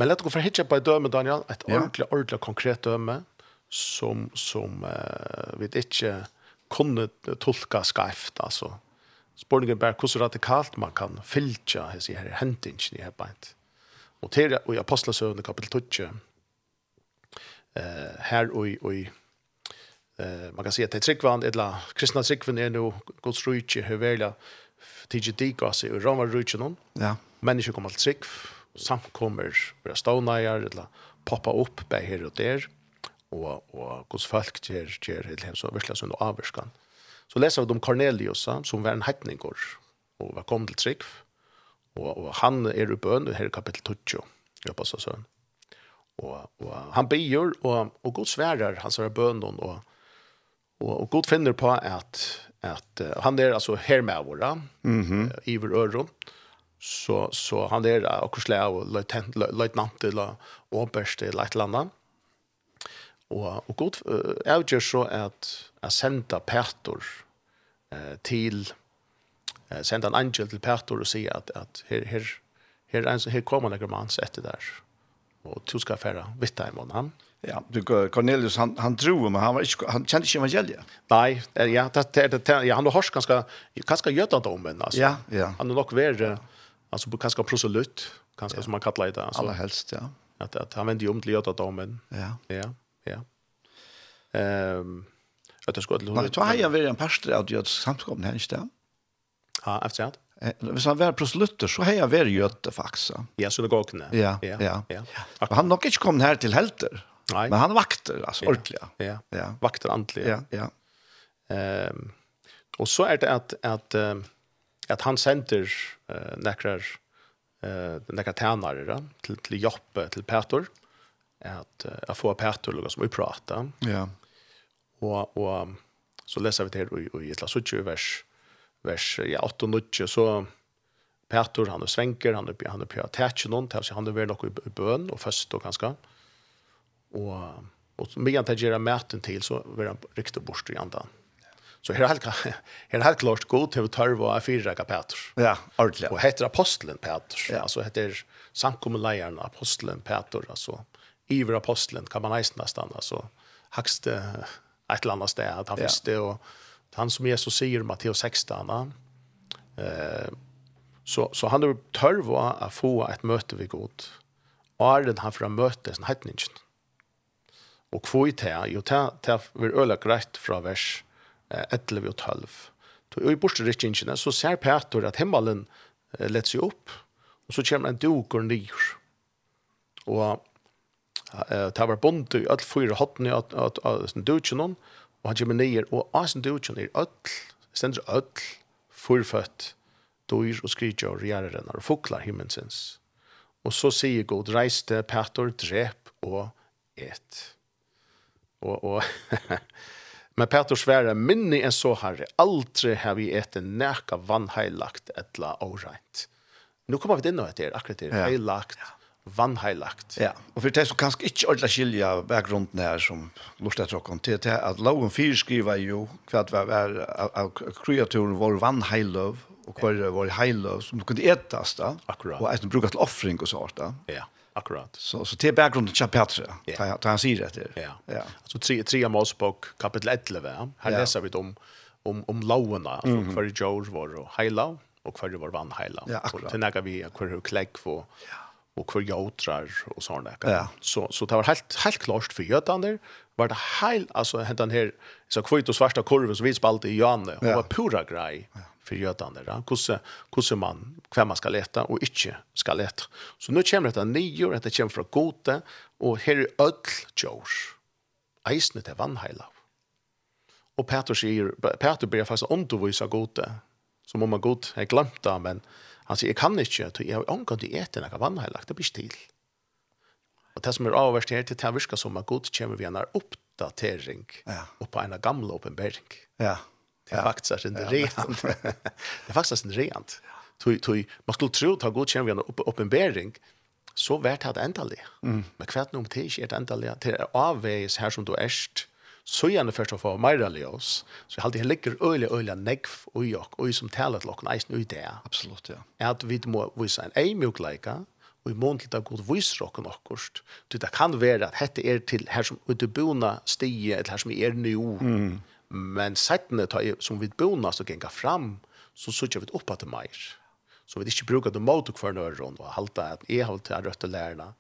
Men lett gå for hitje på et døme, Daniel, et ja. ordentlig, ordentlig konkret døme, som, som eh, vi ikke kunne tolka skarft, altså, Spurningen bare hvordan radikalt man kan fylgja hese her hendingen i her beint. Og til i Apostlesøvende kapitel 12, eh, her og i eh man kan si at det tryckvan eller kristna tryckvan är nu Guds rike hövela tidigt dikas i Roma rujtje noen. Ja. Mennesker kommer til trygg, samkommer blir stånajar eller poppa upp bei her og der, og, og Guds folk gjør, gjør helt hem så verkligen så avskan. Så leser vi om Cornelius, som var en heitninger, og var kommet til Trygg. Og, og han er i bøn, her i kapittel 20, jobba seg sønn. Og, og han byr, og, og Gud sverer hans er bøn, og, og, og god finner på at, at uh, han er altså her med våra. mm -hmm. Iver Ørum, så, så han er akkurat slag av løytnant eller åberst eller et eller annet. Og, og god uh, avgjør så at jeg sender Petor uh, til, uh, sender en angel til Petor og sier at, at her, her, her, her, her kommer en mans etter der, og du skal fære vitt deg imot han. Ja, du, Cornelius, han, han tror men han, var ikke, han kände inte evangeliet. Nei, ja, det, det, det, ja, han har hørt ganske, ganske jødadommen, altså. Ja, ja. Han har nok vært, altså, ganske proselytt, ganske ja. som man kallar det. Altså. Allra helst, ja. At, at han vendte jo om til jødadommen. Ja. Ja. Ja. Ehm att det skulle till Men då har jag ju en pastor att göra samskapen här inte. Ja, efter att. Hvis han var proslutter, så har jeg vært gjøte, faktisk. Ja, så det går ikke ned. Ja, ja. ja. Han nok ikke kom her til helter, Nei. men han vakter, altså, ordentlig. Ja, ja. vakter antelig. Ja, ja. Um, og så er det at, at, at han sender uh, nekker, uh, nekker tænare til, til Joppe, til Petor, att jag får pertologer som vi pratar. Ja. Och och så läser vi det här i ett lasutje vers vers ja 8 och 9 så Pertor han och svänker han uppe han uppe att tätcha någon till så han det väl och i bön och först och ganska och och med att göra maten till så vill han riktigt bort i andan. Så här helt här helt klart god till tolv och fyra kapitel. Ja, ordentligt. Och heter aposteln Petrus. Ja. Alltså heter samkommelejaren aposteln Petrus alltså iver aposteln kan man nästan stanna så högst ett eller annat sted att han visste och han som Jesus säger i Matteus 16 eh så så han är törva att få ett möte vid Gud. Arden han fram mötes en hetningen. Och kvoi det? jo det te vi øla greit fra vers 11 og 12. Og i borste rikkingene så ser Peter at himmelen lett seg opp, og så kommer en duker nyr. Og Det var bunt i alle fyra hottene av sin dutjen, og han kommer ned, og av sin dutjen er öll, stendr öll, fyrfødt, dyr og skrytja og rjærerennar og foklar himmelsens. Og så sier god, reiste, Petor, drep og et. Og, og men Petor svære, minni enn så herre, aldri har vi en nekka vannheilagt etla åreint. Nå kommer vi inn og etter, akkurat det, heilagt, ja vannheilagt. Ja, og for det som kanskje ikke ordentlig skilja bakgrunden her som lortet tråkken til, til at loven fyr skriver jo hva det var var, av kreaturen var vannheiløv og hva det var heiløv som du kunne etas da. Akkurat. Og eisen bruker til offring og sånt da. Ja, akkurat. Så, så til bakgrunden til Petre, yeah. til han sier etter. Ja, ja. altså tre, tre Mosebok kapittel 11, her ja. leser vi om, om, om loven, altså mm -hmm. hver jord var heiløv og hver var vannheiløv. Ja, akkurat. Så til nægge vi hver klekk for ja och för jotrar och såna där. Ja. Så så det var helt helt klart för Götander var det helt alltså den här så kvitt och svarta korven som vi spalt i Janne och ja. var pura grej för jötan där. Kusse kusse man kvar man ska leta och inte ska leta. Så nu kommer det nio år det kommer från Gote och här är öll George. det vann hela. Och Peter säger Peter ber fast undervisa gode. Som om man gott är glömt men Han sier, jeg kan ikke, att jag angår det äter några vann lagt det blir stil. Og det som er avverst her, till det viskar som at god kommer vi en oppdatering ja. og på en gamla uppenbäring. Ja. Det er faktisk en rent. det er faktisk en rent. Tui, tui, man skulle tro at god kommer vi en uppenbäring så vært det endelig. Mm. Men kvart nog till om det ikke er Det endelig? Det er avveis her som du ärst så gjerne først å få meira oss. Så jeg alltid ligger øyelig, øyelig negv og jokk, og som taler til dere eisen og det. Absolutt, ja. At vi må vise en ei mjukleika, og i mån til det god viser dere åkkerst. Du, det kan være at dette er til her som ute bona stige, eller her som er nu. Mm. Men settene som vi bona, så genga fram, så sutja vi oppa til meir. Så vi ikke bruker det mot og kvarnøren, og halte at jeg har til røtte lærerne,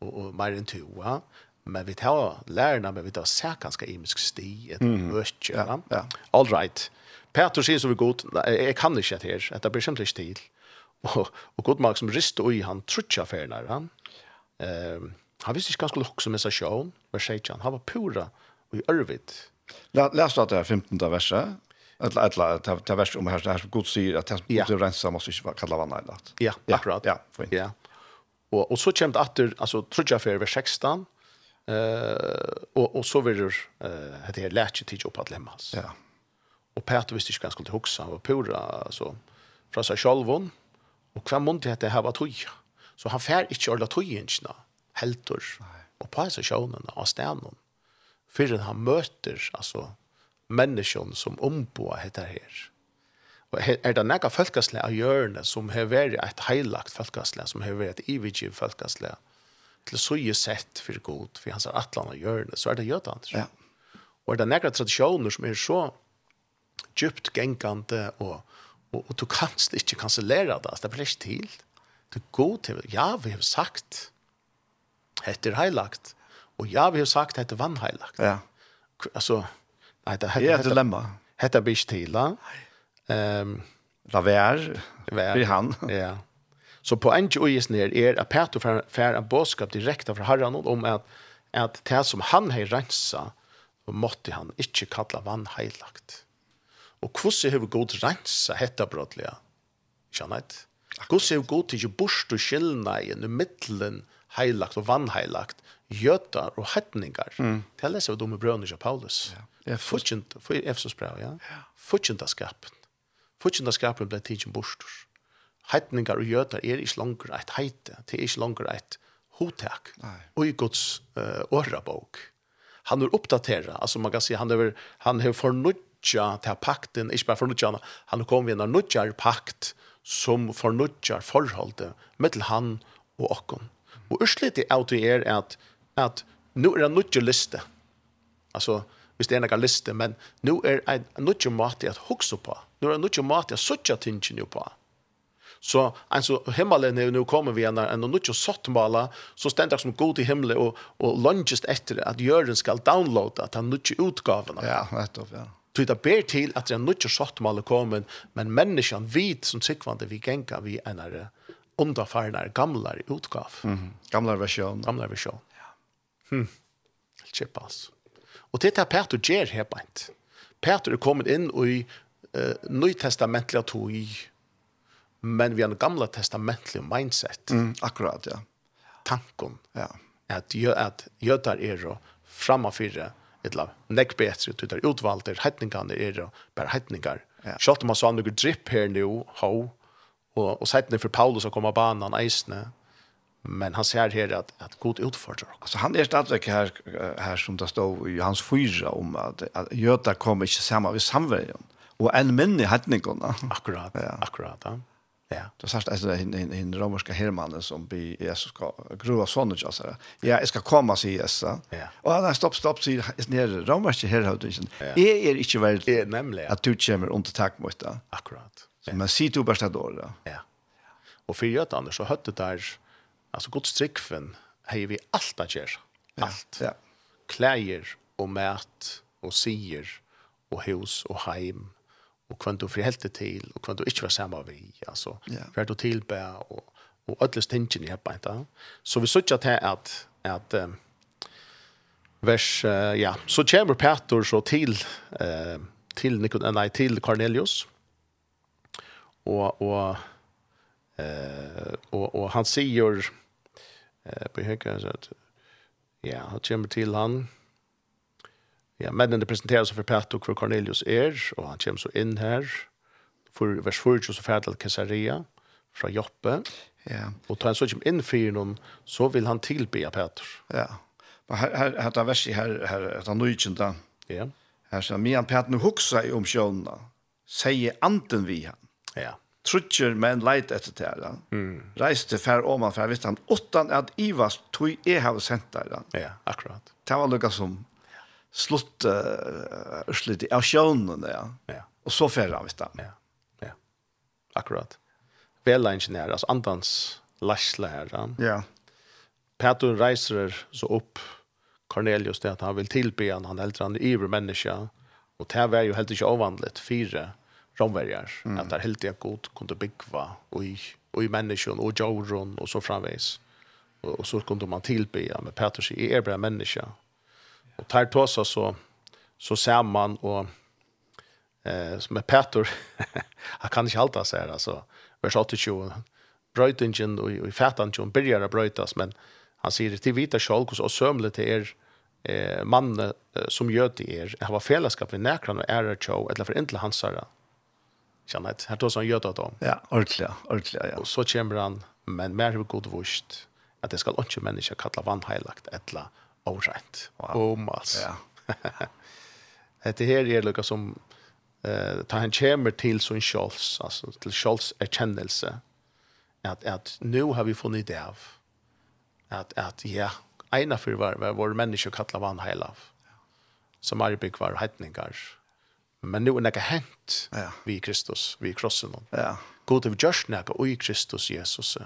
og, og mer enn to, ja. Men vi tar lärarna, men vi tar särkanska imisk sti, ett mm. mörk. Ja, ja. All right. Petrus sier så vi god, jeg kan ikke det her, det blir simpelthen ikke til. Og, og god mark som rister i han trutja ferner, han. Um, han visste ikke han skulle hokse med seg sjån, vers 16, han var pura og i ørvid. Læs du det 15:e 15. verset, ett ett ett ett vers om här här god syr att det måste rensa måste inte kalla vanna i. Ja, akkurat. Ja, fint. Ja. Och och så kämt åter alltså trudja för vers 16 Eh och och så vidare eh det här lärt sig upp att lämnas. Ja. Och Peter visste inte ganska huxa och pura alltså från sig själv og kvar mont det här var toj. Så han fär ikke alla tojingarna heltor. Och på seg sjånene, och stenen, För han møter alltså människan som ombo heter här. Och är det några folkasle av hjörne som har vært ett heilagt folkasle som har vært ett evigt folkasle til så sett för god för hans atlan och görne så är det gjort annars. Ja. Och det några traditioner som är så djupt gengande, och och och du kanst ikke kansellera det. Det blir inte till. Det går till ja, vi har sagt. Hette er heilagt. Och ja, vi har sagt hette er vannheilagt. Ja. Alltså nei, det heter ett dilemma. Hette bist till. Ehm um, Laver, Laver. han. Ja. Så på en tjej och ner är at Peter får, får en bådskap direkte fra herran om att, att det som han har rensat måtte han inte kalla vann heilagt. Och hvordan har god rensa hetta brotliga? Skjønner jeg? Hvordan har god til bort og skillna i mittelen heilagt og vann heilagt, gjøtar og hetningar. Mm. Det er leser vi dumme brønner av Paulus. Ja. Fortjent, for Efsos brev, ja. Fortjent av skapen. Fortjent av skapen ble tidsen borst heitningar og jøtar er ikke langer et heite, det er ikke langer et hotak, og i Guds uh, årabok. Han er oppdateret, altså man kan si, han er, han er fornudja til pakten, ikke bare fornudja, han er kommet inn og nudjar pakt som fornudjar forholdet mellom han og okken. Og urslitet av det er at, at nå er det nudja liste, altså, hvis det er noen liste, men nå er det nudja måte at hukse på, nå er det nudja måte at suttja tingene på, Så alltså himmelen är nu kommer vi när en och sått mala så ständer som god i himlen och och lunges efter att jorden ska downloada att han nu utgåvorna. Ja, nettopp, ja. Så det ber till att en och sått mala kommer men människan vid som sikvande vi gänga vi enare underfarnar gamla utgåv. Mm. Gamla version. Gamla version. Ja. Hm. Chipas. Och det är Peter ger här bänt. Peter er kommit in och i uh, nytestamentliga tog men vi har en gamla testamentlig mindset. Mm, akkurat, ja. Tankon. Ja. At, at jötar er og framafyrre et la nekk betre, du tar utvalder, heitningane er og bare heitningar. Ja. Sjalt om man sa noe dripp her nu, ho, og, og seitne for Paulus å komme av banan eisne, men han ser her at, at god utfordrer. Alltså han är stadigt här, här som det står i hans fyra om att, att jötar kommer inte samma vid samverjan. Och en minne i. Akkurat, ja. akkurat. Ja. Ja, det sagt alltså en en en romerska hermannen som bi Jesus ska grova sonen jag så. Ja, jag ska komma sig Jesus. Ja. Och han stopp stopp sig är ner romerska herrhövdingen. Är är inte väl är nämligen att du kommer under tack mot det. Akkurat. Så man ser du bara då. Ja. Och för jag annars så hötte där alltså gott strickfen hej vi allt att göra. Allt. Ja. Kläder och mat och sier och hus och heim og kvant du forhelte til, og kvant du ikke var samme vi, altså, yeah. hver du tilbæ, og, og alle stingene her på Så vi sørger til at, at um, vers, uh, ja, så kommer Petor så til, uh, til, Nikon, nei, til Cornelius, og, og, uh, og, og han sier, uh, på høyre, ja, han kommer til han, Ja, mennene presenterer seg for Petto hvor Cornelius er, og han kommer så inn her, for vers 4 så ferdig til Caesarea, fra Joppe. Ja. Og tar han så kommer inn for noen, så vil han tilbe Petto. Ja. Men her, her, her, her verset her, her, her, nøykjent da. Ja. Her sier, «Mian Petto huksa i om sjönna. sier anden vi han. Ja. Trutjer men leit etter tæra. Mm. Reiste fer om han fær visst han, åttan at Ivas tog e har sent der. Ja, akkurat. Det var lukka som slutt uh, urslut av sjønnen, ja. ja. Og så færre han, vet du. Ja, ja. Akkurat. Vela ingeniør, altså andans lærslærer. Ja. Peter reiser så opp Cornelius det at han vil tilbe han, han eldre han iver menneske, og det var jo helt ikke avvandlet fire romverjar, mm. at det er helt godt kunne bygge og i, og i mennesken, og jorden, og så framveis. Og, og så kunne man tilbe han, men Petur sier, jeg er bare menneske, Og tar tåsa så så ser man och eh som är Petter han kan inte hålla sig här alltså vers 28 brøytingen og, i fätan som å brøytas men han säger till vita skalkos och sømlet till er eh man som gör till er. Har var fällskap med näkran och ära show eller för inte hans sara känner her här han som gör det då. Ja ordentlig, ordentlig ja. Og så kommer han men mer hur god vust att det ska inte människa kalla vannheilagt heilagt oversent. Wow. Oh, mass. Ja. Dette her er lukka som eh ta han kommer till sån Scholz alltså till Scholz erkännelse att att nu har vi funnit det av att att ja ena för var var vår människa kallar van helav som är big var hedningar men nu är det hänt ja. vi Kristus vi krossen ja god av just näka och i Kristus Jesus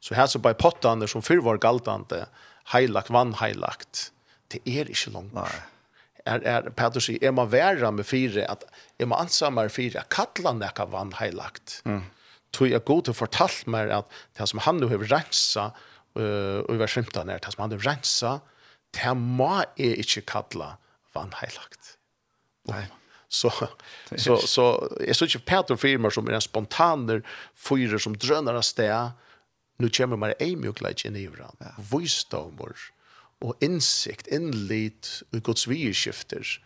så här så by potta som för var galtande heilagt, vann heilagt, Det er ikke langt. Nei. Er, er, Peter sier, er man verre med fire, at er man ansammer fire, kattla nekka vannheilagt. Mm. Tog jeg god til å fortalt meg at det som han nu har rensa, uh, og i vers 15 er, det som han har rensa, det må jeg ikke kattle vann heilagt. Nei. Så, så, så, så jeg synes ikke Peter firmer som er en spontaner fyrer som drønner av sted, nu kommer man ei mjukleik inn i hverandre, ja. voisdomor, og innsikt, innlit, og gods virkskifter,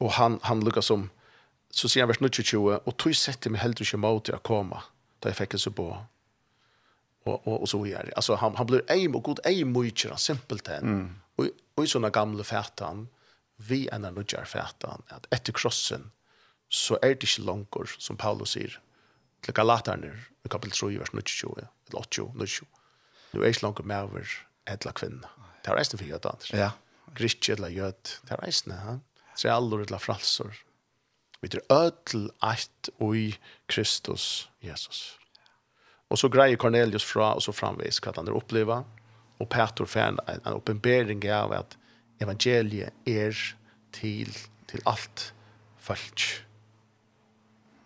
og han, han lukkar som, så sier han vers 22, og tog sette meg heldur ikke mot til å komme, da jeg fikk en så på, og, og, og så gjør det. Altså, han, han blir ei, og god ei mykjer, simpelt hen, mm. og, og i sånne gamle fætan, vi enn er nødgjør fætan, at etter krossen, så er det ikke langer, som Paulus sier, til Galaterne, i kapitel 3, vers 22, eller 80, 90. Du er ikke langt med over et kvinna. Det er reisende for jød, Anders. Ja. Griske eller jød, det er reisende. Ja? Tre allor eller fralsor. Vi er ødel eit oi Kristus Jesus. Og så greier Cornelius fra, og så framvis hva han er oppleva. Og Petor fær en, en oppenbering av at evangeliet er til, til alt folk.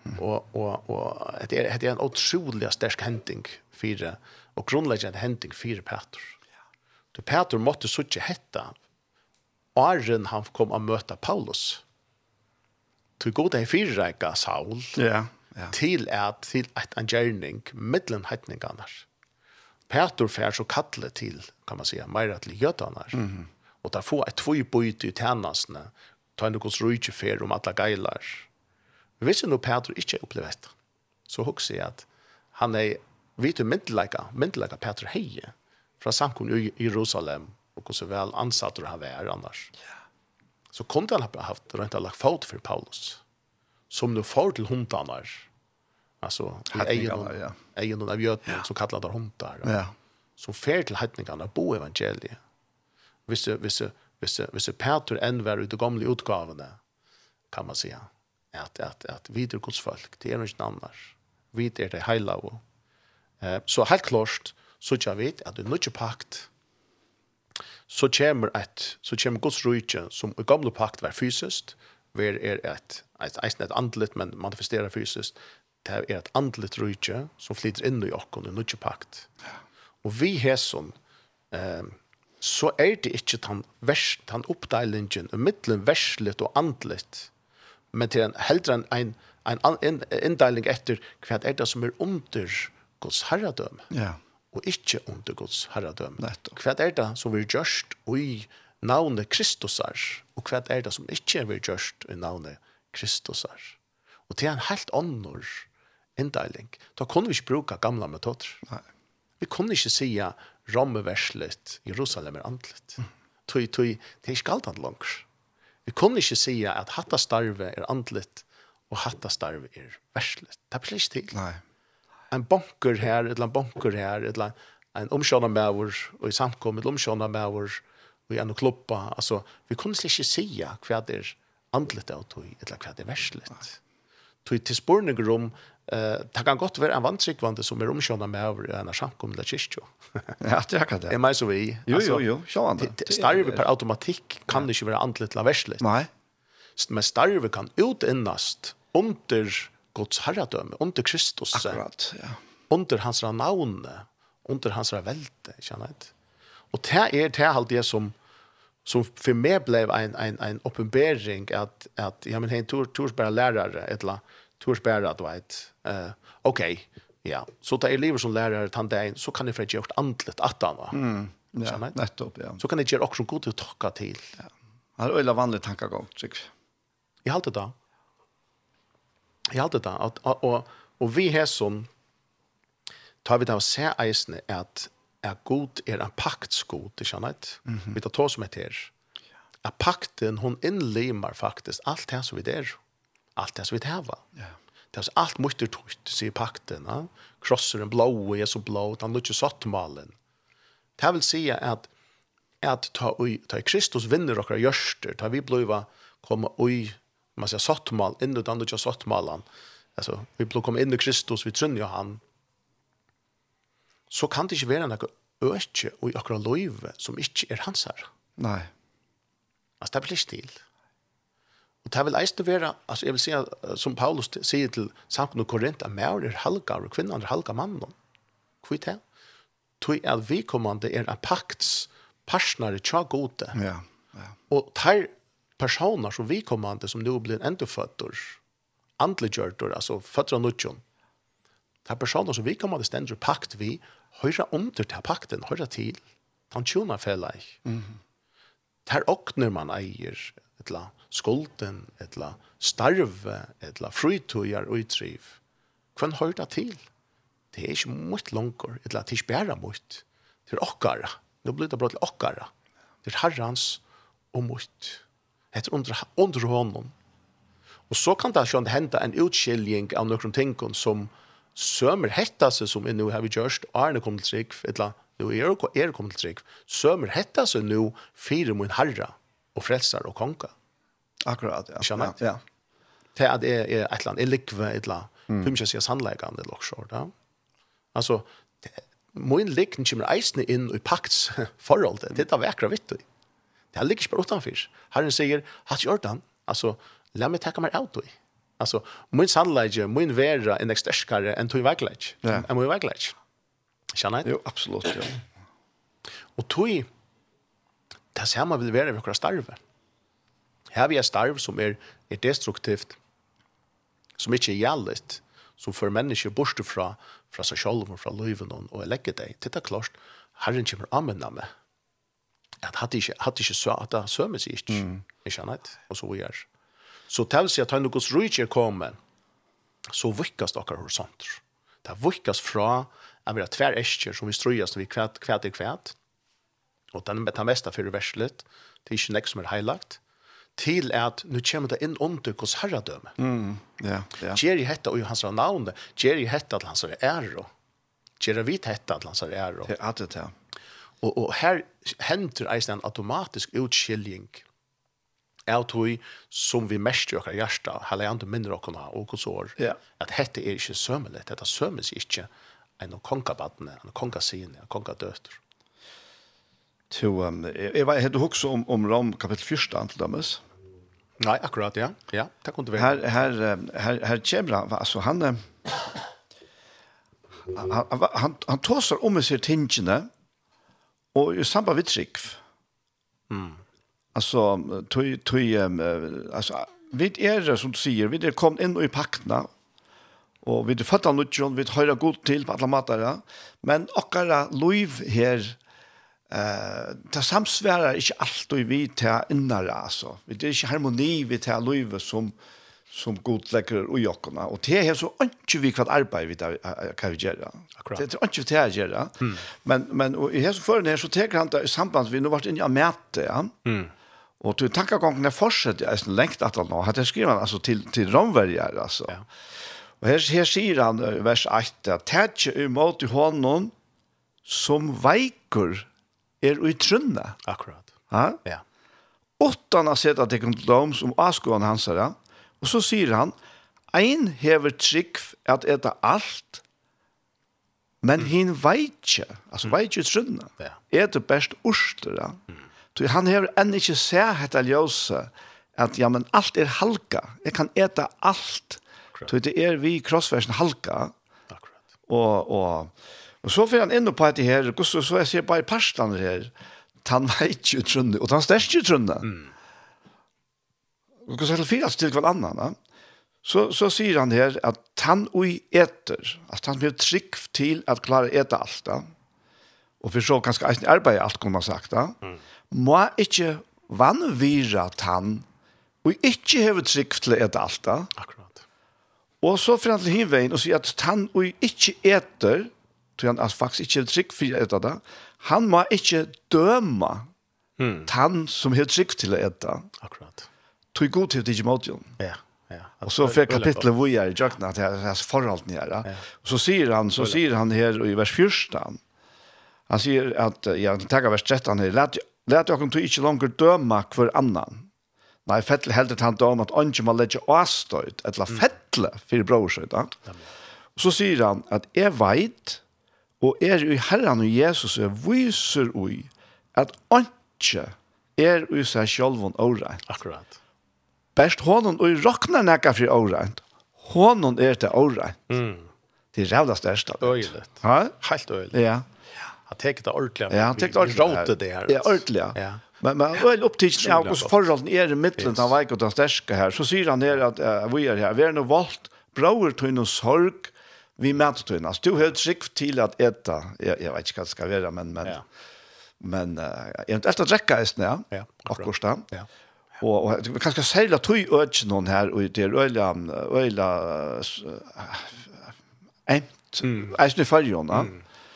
Mm. Og, og, og det, er, det er en utrolig sterk hending fire, og grunnleggende hending fire Petor. Du Petor måtte suttje hetta, Arren han kom å møte Paulus. Du god er fyrreika Saul, ja, ja. til at til et en gjerning mittelen hetningene. Petor fær så kattle til, kan man säga, mer til jødene. Mm -hmm. Og der får et tvoi bøyt i tjenestene, ta en gos rujtje fer om alle geilar. Hvis nu Petor ikke opplever dette, så husker jeg at han er Vi til myndelaga, myndelaga Peter Heie, fra samkommun i Jerusalem, og hvordan vel ansatt han var annars. Så kunne han ha haft rent lagt fot for Paulus, som nu får til hundanar, altså i egen, ja. egen av gjøtene, ja. som kallar det hundar, ja. som fer til heitningarna, bo evangeliet. Hvis du, hvis du, hvis du, hvis du Peter enn var ut i gamle utgavene, kan man säga, at, at, at, vi er Guds folk, det er noe annars. Vi er det heilige, Eh, så helt klart, så kjenner vet at det er pakt, så kommer et, så kommer Guds rujtje, som i gamle pakt var fysiskt ver er et, et, et, et andlet, men manifesterer fysiskt det er et andlet rujtje som flyter inn i okken, i nødt pakt. Og vi har sånn, eh, så er det ikke den, vers, den uppdelningen i middelen verslet og andligt men til en, heldre en, en, en, en efter etter hva er det som er under Guds herredøm, ja. og ikke under Guds herredøm. Nettopp. Hva er det som vi gjørst i navnet Kristusar, og hva er det som ikke vi gjørst i navnet Kristusar? Og det er en helt annen inndeiling. Da kunne vi ikke bruke gamle metoder. Nei. Vi kunne ikke si rammeverslet Jerusalem er andlet. Mm. Tøy, tøy, det er ikke alt annet langt. Vi kunne ikke si at hatta starve er andlet, og hatta starve er verslet. Det blir ikke til. Nei en banker her, et eller annet banker her, et eller annet en omkjønner med vår, og i samkommet omkjønner med vår, og i en kloppa. Altså, vi kunne slik ikke si hva det er andlet av tog, eller hva det er verslet. Tog til spørninger om, eh, det kan godt være en vantrykvande som er omkjønner med vår, en samkommet eller kyrkjø. ja, det er akkurat det. Er meg så vi. Jo, jo, jo, sjående. Starve per automatikk kan det ikke være andlet eller verslet. Nei. Men starve kan utinnast under Guds herredømme, under Kristus. Akkurat, ja. Under hans navne, under hans velte, kjenner jeg. Og det er det alt det som, som for meg ble en, en, en oppenbering at, at ja, men hei, tur, turs bare lærere, et eller annet, tors bare, du vet, uh, ok, ja, så da er livet som lærere tann deg, så kan jeg for gjort andlet at han, mm, ja, nettopp, ja. Så kan jeg gjøre akkurat god til å takke til. Ja. Det er øyla vanlig tankegang, sikkert. Jeg halte det da i alt dette, at, og, og vi har sånn, tar vi det å se eisene at, at god er en paktsgod, det annet? jeg. Vi tar to som heter. her. At pakten, hun innlimer faktisk alt det som vi der, alt det som vi tæva. Ja. Det er alt mutter tøyt, sier pakten. Ja? Krosser en blå, er så blå, han lukker sottmalen. Det vil si at at ta ui, ta Kristus vinner okra gjørster, ta vi bliva komma ui man säger sottmal in och andra sottmalan alltså vi blir komma in i Kristus vi tror ju han så kan det inte vara något öske och i akra som inte är hans här nej alltså det blir still Och det vil eisne være, altså jeg vil si, som Paulus sier til samfunn og Korint, at mer er halga, og kvinnan er halga mannen. Hvor er det? Tog at vi kommande er en pakts parsnare tja gode. Ja, ja. Og tar personer som vi kommande som nu blir ändå fötter andligjörtor, alltså fötter av nutjon. Det här personer som vi kommande ständer pakt vi höra om til den här pakten, höra till han tjonar fälla Mm. Det här åkner man eier, etla skulden, etla starve, etla frytujar och utriv. Kvann hör det till? Det är ikke mot långkor, etla det er ikke bare mycket. Det är åkara. Nå blir det bra til åkara. Det är herrans och mot. Det er under, under honom. Og så kan det sjøen hente en utskiljning av noen ting som sømer hetta seg som er nå har vi gjørst, og er det kommet til trygg, eller nå er det kommet til trygg, sømer hetta seg nå fire min herre, og frelser og konka. Akkurat, ja. Skjønner ja, ja. Det er, jeg er et eller annet, er likve, et eller annet, mm. hun si sannleggende eller også. Da. Altså, min likn kommer eisende inn i pakts forhold det er det vekkere vitt. Det er ligger ikke bare utenfor. Herren sier, hatt jordan, Altså, la meg takke meg ut i. Altså, min sannläge, min vera er nek störskare enn tog verkläge. Ja. Enn min verkläge. Känner jeg? Jo, absolutt, ja. Og tog, det samma vil være ved våra starve. Her vi er starv som er, er destruktivt, som ikke er gälligt, som for mennesker bort fra, fra seg selv og fra løyven og, og legger deg. Det er klart, Herren kommer använda mig at hade ikke, hade ikke så at det sømmer seg ikke. Mm. Ikke annet, og så vi gör. Så til seg at han tar något er kommet, Så vickas dockar horisonter. Det vickas fra at vi har tver eskjer, som vi ströjas när vi kvæt, kvæt er kvæt. Og den med meste for verslet, Det er ikke nästa som er heilagt, til at nu kommer det inn under hos herradømme. Mm, ja, ja. Gjeri hetta og hans navn, gjeri hetta at hans er ære. Gjeri vit hetta at hans er ære. Det er det, ja. Og, og her henter eisen en automatisk utskiljing av tog som vi mest i okkar hjärsta, hele andre minner okkarna og hos år, ja. at dette er ikke sømmelig, dette sømmes ikke enn kongabattene, enn kongasine, enn kongadøter. To, um, jeg var du også om, om Rom kapittel 1, til dømes. Nei, akkurat, ja. Ja, takk kunne du. Her, her, her, her kommer han, altså han, han, han, han, han tåser om i seg tingene, Og i samband med trygg. Mm. Altså, tog, tog, um, altså, vi er, som du sier, vi er kommet inn i paktene, og vi er født av nødgjøn, vi hører godt til på alle matere, men okkara liv her, eh, det samsværer ikke alt vi til innere, altså. Det er ikke harmoni vi til livet som, som god läcker och jockorna och det är så inte vi kvar arbete vi kan vi göra. Det är inte vi tar göra. Men men och i här så för när så tar han i samband vi nu vart in i mäte ja. Mm. Och du tackar gången fortsätter är sen längt att han har det skriver han alltså till till romvärjar alltså. Ja. Och här här säger han vers 8 tätje emot i honom som veikur er i trunna. Akkurat. Ja. Ja. Åttan har sett att det kom till dem som avskående hans här. Og så sier han, ein hever trygg at eta alt, men mm. hin ikke, altså mm. ikke trunna, ja. eter best urstere. Mm. Så han hever enn ikke se hetta ljøse, at ja, men alt er halka, jeg kan eta alt, så det er vi krossversen halka, Akkurat. og, og, og så får han inn på dette her, så, så jeg ser bare parstan her, han veitje trunna, og han sterkje trunna, mm og kan til fyrast til hver annan, da? så, så sier han her at han ui eter, at han blir trygg til at klare eta alt, da. og for så kanskje eisen arbeid alt, kunne man sagt, da. mm. må ikke vannvira tann og ikke heve trygg til eta alt. da. Akkurat. Og så fyrir han til hinvein og sier at tann ui ikke eter, tror han faktisk ikke heve trygg for eta da. han må ikke døma mm. tann som heve trygg til eta. Akkurat tog god tid til Timoteo. Ja. Ja. Och så fick kapitlet vad är jakna att hans förhållande är. Och så säger han så säger han här i vers 14. Han säger att ja, tagga vers 13 här lät lät jag inte inte längre döma för annan. Nei, fettle heldet han da om at ånden må legge avstøyt, etla fettle for brorsøyta. Og så sier han at jeg vet, og er i Herren og Jesus, jeg viser ui, at ånden er ui seg sjølven året. Akkurat best honom og rokna nekka fri åreint. Honom er det åreint. Mm. Det er rævla størst. Øyligt. Ja? Helt øyligt. Ja. Han tek det ordentlig. Ja, han tek det ordentlig. Råte det her. Ja, ordentlig, ja. ja. Men men väl upptäckt av oss förhållanden är i mitten av vik och den stärska här så säger han ner att uh, vi är här vi är nu valt bror till en sorg vi möter till oss du helt skick till att äta jag, jag vet inte vad det ska vara men men ja. men uh, jag inte att dricka är snä ja, akkurat ja og og vi kanske ska sälja tui noen her og det öliga øyla ämt är ju för Jonna.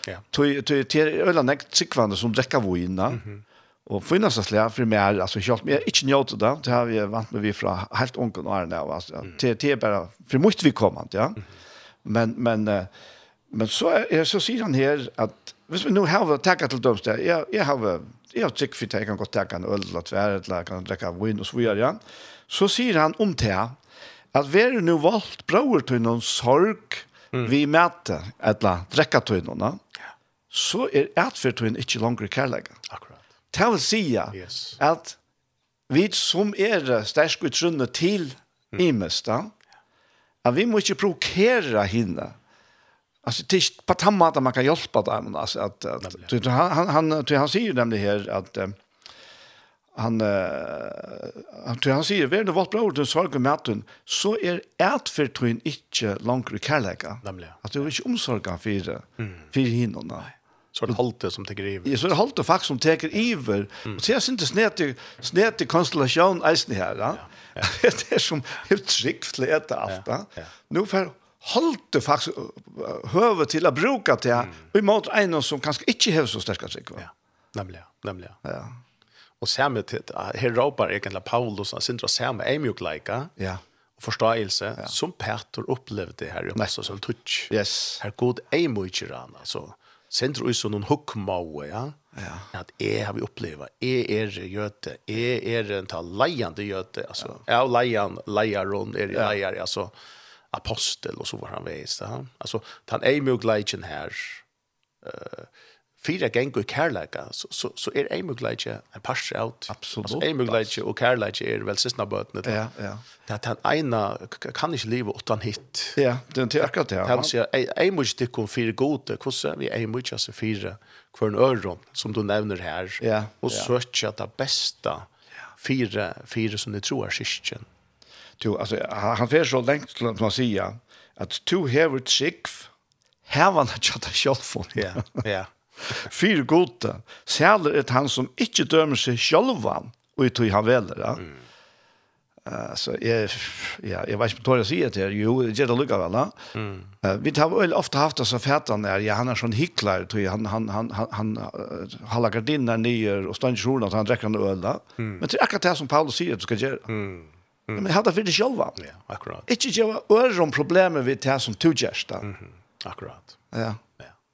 Ja. Tui tui till øyla nek sikvande som dricker vina. Mhm. Och finnas det slä för mig alltså jag mer inte njöt då det har vi vant med vi fra helt onkel och altså det det bara for måste vi komma ja. Men men Men så, er, så sier han her at hvis vi nå har takket til dømste, jeg, jeg har jeg har tikk for at jeg kan godt takke en øl eller tvær, eller kan drekke vin og så videre, ja. så sier han om det at vi er nå valgt bror til noen sorg mm. vi møter, eller drekke til noen, så er atferd til noen ikke langere kærlighet. Akkurat. Det vil si yes. at vi som er sterske utrunne til mm. i mest, at vi må ikke provokere henne, Alltså det är på samma att man kan hjälpa dem alltså att, att han han han han säger nämligen här att han han tror han säger väl det vart bra den sorg med maten så är ert för tror inte långt i kärleka. Att du är inte omsorga för för hinnorna. Så det halte som tar i. Ja, så det halte faktiskt som tar iver Och så syns inte snett snett konstellation eisen här, va? Det är som helt skickligt att allt, va? Nu för holdt faktisk høve til å bruke det mm. og i måte en som kanskje ikke har så sterke trygg. Ja, nemlig, nemlig. Ja. Og samme til, her råper egentlig Paulus, han synes samme er mjukleika, ja. og forståelse, ja. som Peter opplevde her i Messa som tutsk. Yes. Her god er mjukleika, altså. Sindra ut som noen hukkmåe, ja? ja. At jeg har vi oppleva, jeg er gjøte, jeg er en tal leiende gjøte, altså. Ja. Jeg er leian, leier, leier, leier, altså. Ja apostel och så var han väst han? Alltså han är ju glädjen här eh fyra gäng och kärleka så så så är en möjlighet en pass out absolut alltså en möjlighet och kärleka är väl sista bötnet ja ja. Det han ena kan inte leva utan hit ja det är inte akkurat det han säger är möjlighet till kon fyra gode kossa vi är möjlighet så fyra för en öron som du nämner här ja. och söka det bästa fyra fyra som du tror är syskon du alltså, han får så längt till att man säger att to hever trygg här var det tjata självfond. Ja, ja. Fyra goda. Särler är han som ikke dømer seg självan og i tog han väl. Ja. Mm. så jeg, ja, jeg vet ikke om jag säger till er. Jo, det gjør det lukar väl. Mm. Uh, vi har vel ofte haft oss av fätan där. Ja, han är sån hycklare. Tog, han han, han, han, han uh, hallar gardiner ner och stannar i solen att han drekker en öl. Mm. Men det er akkurat det som Paulus sier att du skal göra. Mm. Mm. Men hade för det själva. Ja, akkurat. Inte ge öre om problemet vi tar som två gästa. Mhm. Mm akkurat. Ja. Ja,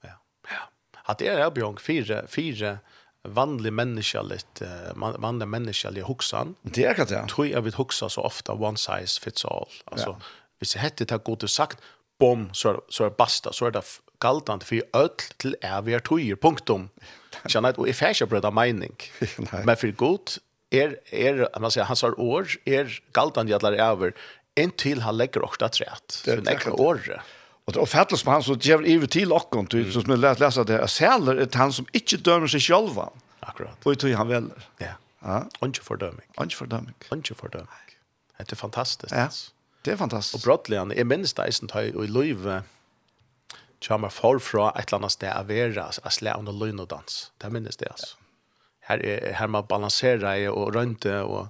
ja. Ja. Att det är bjong fyra fyra vanlig människa lite uh, vanlig människa lite. Det är akkurat ja. Tror jeg vi hoksa så ofta one size fits all. Alltså ja. hvis jeg hette tagit gott sagt bom så så är basta så er det galtant för öll till är er är tog punktum. Känner jeg och ikke brød av mening. Men för gott er, er man sier, hans år er galtan jadlar över en till han legger okta træt, Det är ett året. Og det er fattas på han så ger över till och om typ som lest läsa det at sæler er han som ikke dømer seg själva. Akkurat. og Och tror han väl. Ja. Ja. og ikke fordøming. Inte ikke fordøming. Og ikke fordøming. Det er fantastisk. Ja. Det är fantastiskt. Och brottligen är minst det som tar i løyve, kommer forfra et eller annet sted att vara att slä under lön og dans. Det minns det alltså här är här man balanserar och runt och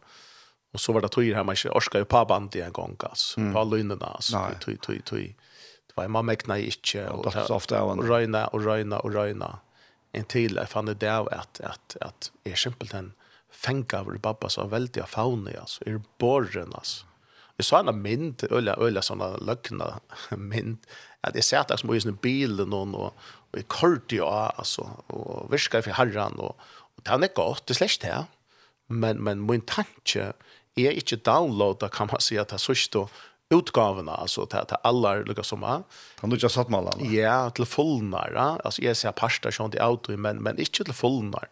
och så var det tog här man inte orskar ju på band i en gång alltså på linjen alltså tog tog tog det var man mäknar inte och det ofta och röna och röna och röna en till jag fann det där att att att är simpelt en fänka över pappa så väldigt av fauna alltså är borren alltså Jeg så en mynd, øyla, øyla sånne lökna mynd, at jeg satt där som i sånne bilen og, og och i kort ja, alltså, och viskade för herran og, han er godt, det er slett det. Men, men min tanke er ikke downloada, kan man si, at det er sørste utgavene, altså til, til alle lukka som er. Kan du ikke ha satt med alle? Ja, til fullnare. Altså, jeg ser parster sånn til auto, men, men ikke til fullnare.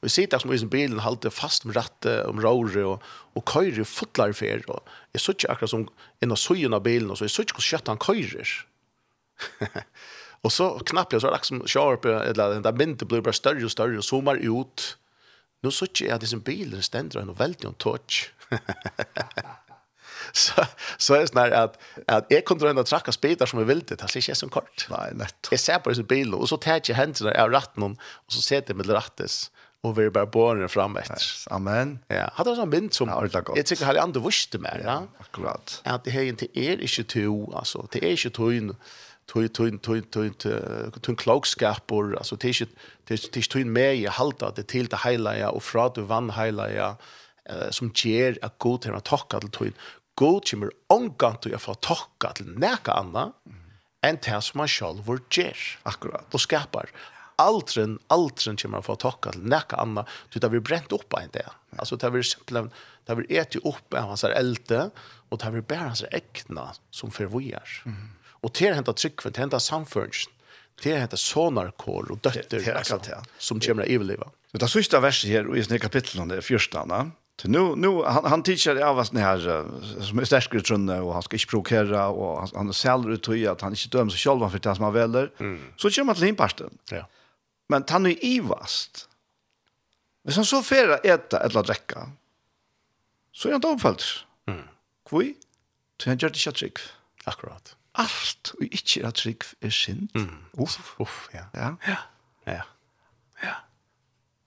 Og jeg sitter som i sin bilen, halte fast med rattet, om råret, og, og køyrer fotlar fer. Og jeg sitter akkurat som en av søyen av bilen, og så jeg sitter ikke hvordan kjøtt han køyrer. og så knappt jeg så liksom sharp eller den der binte blir bare større og større og zoomar ut. Nå så ikke jeg at disse bilen stender och väldigt en touch. så så er det sånn at, at jeg kunne kunde å trakke speeder som är vilt det er ikke så kort. Nei, nett. Jeg ser på disse som og så tar jeg hendene av ratten og så sätter jeg med rattes og vi er bare båren fram etter. Yes, amen. Ja, hadde hade sån mynd som ja, det godt. Jeg jag tycker hade andra vuxte mer, ja. Akkurat. At det her inte är inte to, altså. det er ikke to tog tog tog tog tog klokskapor alltså det är det är tog med i halta det til det ja och fra du vann hela som ger att god till att tokka til tog god kommer angant å få tokka til neka anna en tär som man själv vår ger akkurat. og skapar. Altren altren kommer å få takke til neka anna. Det har vi bränt upp en det alltså det vi simpelthen det har vi ätit upp av hans elte och det vi bär hans äckna som förvojar mm Og til henta tryggven, til henta samføringen, til henta sonarkår og døtter, som kommer i livet. Det er sørste verset her i sånne kapitlene, det er fyrstene, Nu nu han han tidser av oss när som är starkare trunne och han skal ikke provokera och han, han säljer ut i att han inte döms seg selv för det som han väljer. Mm. Så kommer han til himparsten. Ja. Men han är ivast. Men han så färra äta eller dricka. Så är han inte. Mm. Kvui? Så han gjør det ikke trygg. Akkurat alt og ikke er trygg er synd. Mm. Uff. Uff, ja. Ja. Ja. Ja. ja.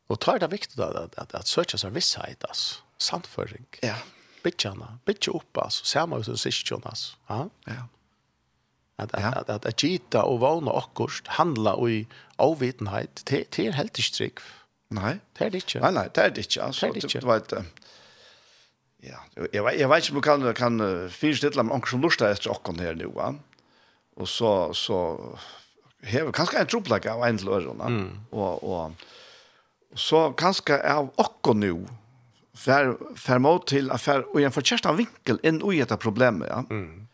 Og tar det viktig da, at, at, at søkja seg visshet, altså. Sandføring. Ja. Bitjana. Bittja opp, altså. Sama ut som sysjon, altså. Ja. Ja. At, at, at, at, at gita og vana okkurst handla i avvitenheit det er helt ikke trygg. Nei. Det er det ikke. Nei, nei, det er det ikke, altså. Det er det ikke. Du vet, Ja, jeg, vet jag vet ikke om kan kan fyrstilla med onkel som lustar etter och her här nu va. Och så så hever kanskje en trupplag av en lösning og, Och och så kanskje av och nu för fer mot till affär och en förkärsta vinkel inn och ett problem ja. Mm.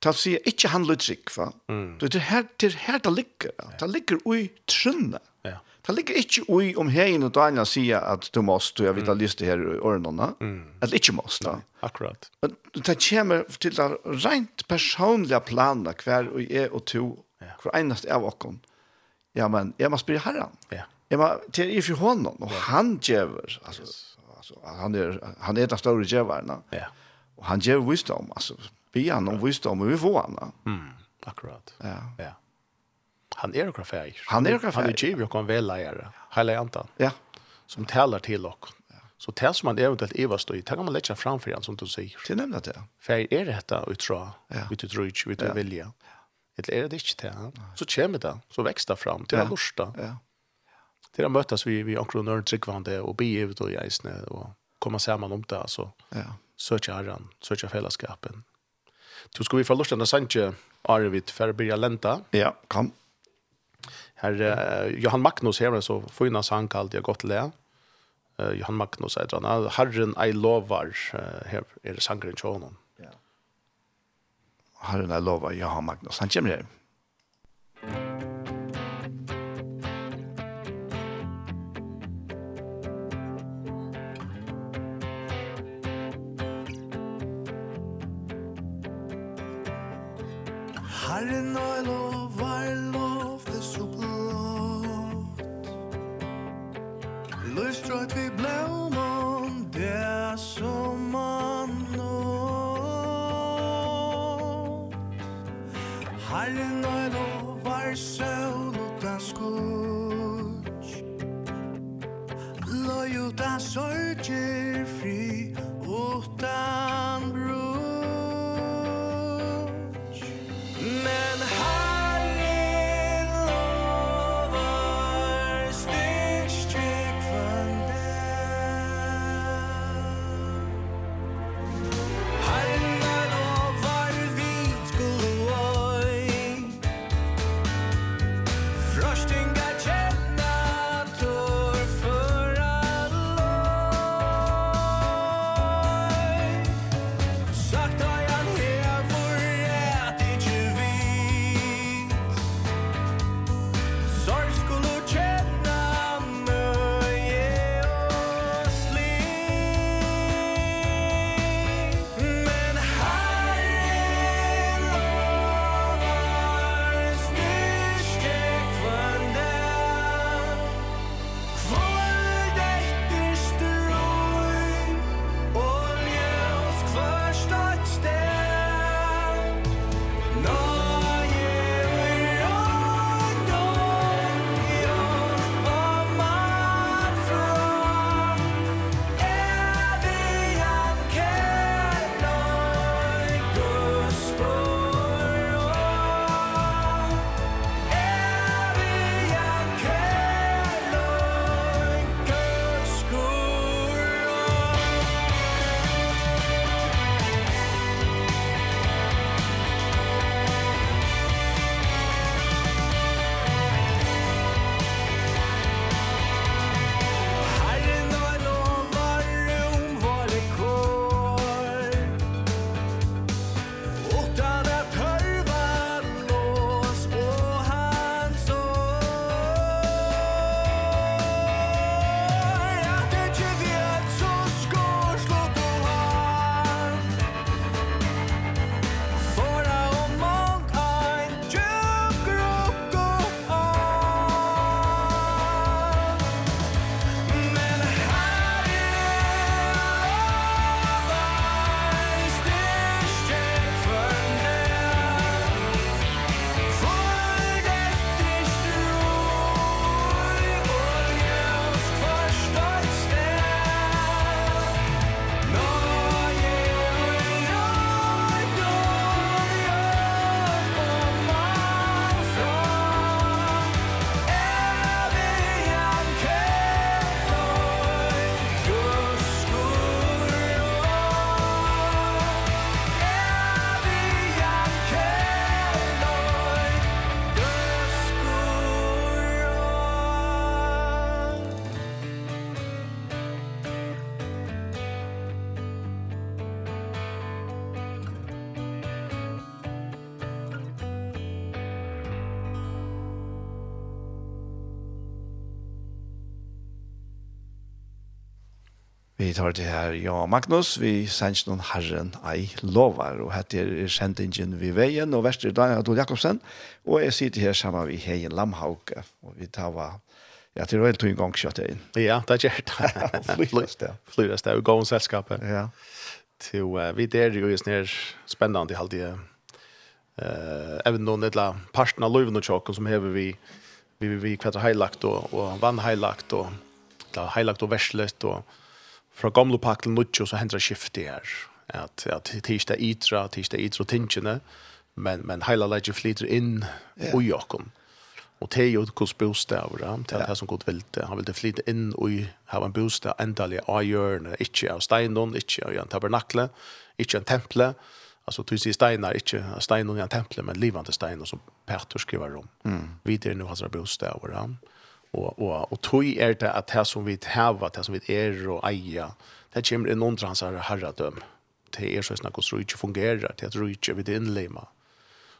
Ta sig inte handla trick va. Mm. Det här det här det ligger. Det ligger i trunna. Mm Det ligger ikke ui om heien og Daniel sier at du måst, du har vidt av lyst til her i årene, mm. eller ikke måst. Da. Akkurat. Det kommer til det rent personlige planer hver og jeg og to, hver eneste av åkken. Ja, men jeg må spørre herren. Ja. Jeg må til i for hånden, og han djever, altså, altså han, er, han er den store gjøverne, Ja. Og han djever visdom, altså, vi han om visdom, og vi får han. Mm. Akkurat. Ja. Ja. Han er okra färger. Han er okra färger. Han är givet okra en vällägare. Hela antan. Ja. Som talar till och. Så det som man eventuellt Eva står i, det kan man lägga framför han som du säger. Det nämnde det. För är detta och tror, ja. ut tror inte, ut vilja. Eller är det inte det? Så kommer det, så växer det fram till ja. lörsta. Ja. Till att mötas vi vi omkring nörd tryggvande och be ut och jäsne och komma samman om det. Så ja. söka herran, söka fällskapen. Då ska vi få lörsta när Sanche Arvid för att börja lenta. Ja, kom. Her, uh, Johan Magnus her, så får ju han kallt jag gott le. Uh, Johan Magnus säger han Herren I lovar uh, her er det sangren till honom. Ja. Herren I lovar Johan Magnus han kommer her. Herren I lovar be blue Vi tar det her, ja, Magnus, vi sender noen herren ei lovar, og hette er sendingen vi veien, og verster Daniel Adol Jakobsen, og jeg sitter her sammen med Heien Lamhauke, og vi tar hva, ja, til røyld tog en gang kjøtt inn. Ja, det er kjørt. Flyres det. Flyres det, og gå om selskapet. Ja. Til, uh, vi der jo just nere spennende i halvdige, uh, even noen nedla parten av løyven og tjåken som hever vi, vi, vi, vi kvettet heilagt og, og vann heilagt da, heilagt og värslet og, fra gamla pakk til nutjo så hendra skifti her. At, at tisda itra, tisda itra tingene, men, men heila leidje flyter inn yeah. ui okkom. Og det er jo hos bostaver, det er det som godt vil det. Han vil det flyte inn og ha en bostad endelig av hjørnet, ikke av steinen, ikke av en tabernakle, ikke av en temple. Alltså du ser stenar, inte stenar i en temple, men livande stenar som Petter skriver om. Mm. Vi är nu hans bostav. Ja och och och tog är det att här som vi har det som vi är och eja det kommer en någon trans herradöm det är så snack och så inte fungerar det tror inte vi det inlema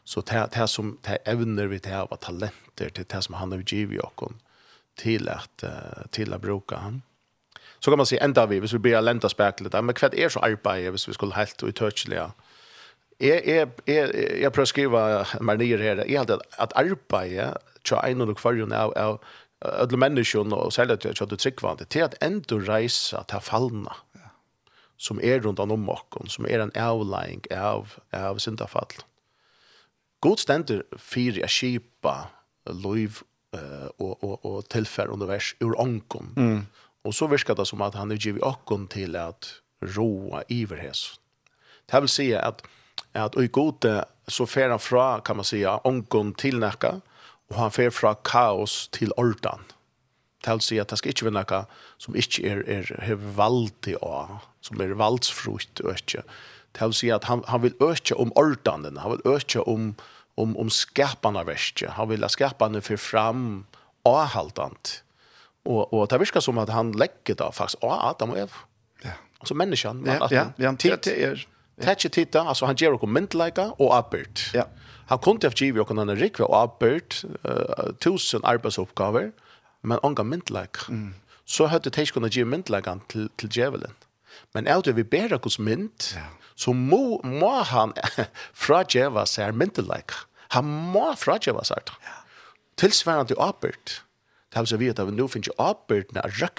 så det det som det evner vi det har talenter till det som han har givit och till att till att bruka han. Så kan man se ända vi hvis vi blir lenta speklet men kvad är så arbete hvis vi skulle helt uttøtliga Jeg, jeg, jeg, jeg prøver å skrive mer nye her. Jeg hadde at arbeidet til en og kvarjon av, av alla människan och sälja till att det tryckvande till att ändå rejsa till fallna som är runt om oss som är en outlying av av syndafall. God ständer för att skipa liv och och och tillfär univers ur ankom. Mm. Och så verkar det som att han nu ger ankon till att roa iverhes. Det vill säga att att i gode så färra fra kan man säga ankom till näka. Mm Og han fer fra kaos til ordan. Det vil si at det skal ikke være noe som ikke er, er, er valdig som er valdsfrukt ikke. Det vil si at han, han vil øke om ordanen, han vil øke om, om, om skapene verste. Han vil ha skapene for fram avhaltant. Og, og det virker som at han legger da faktisk av Adam og Ev. Ja. Altså menneskene. Ja, ja, ja, det er Tatcher titta, altså han gjør och myndleika og Albert. Ja. Han kunne ha givet och en rikva og Albert uh, tusen arbeidsoppgaver, men onga myndlika. Mm. Så hade Tatcher kunnat ge myndlikan til, til djevelen. Men äldre vi ber kus mynd, ja. så må, må han fra djeva seg myndlika. Han må fra djeva seg. Ja. Tilsvarande Albert. Det har så vi at vi nå finner Albert när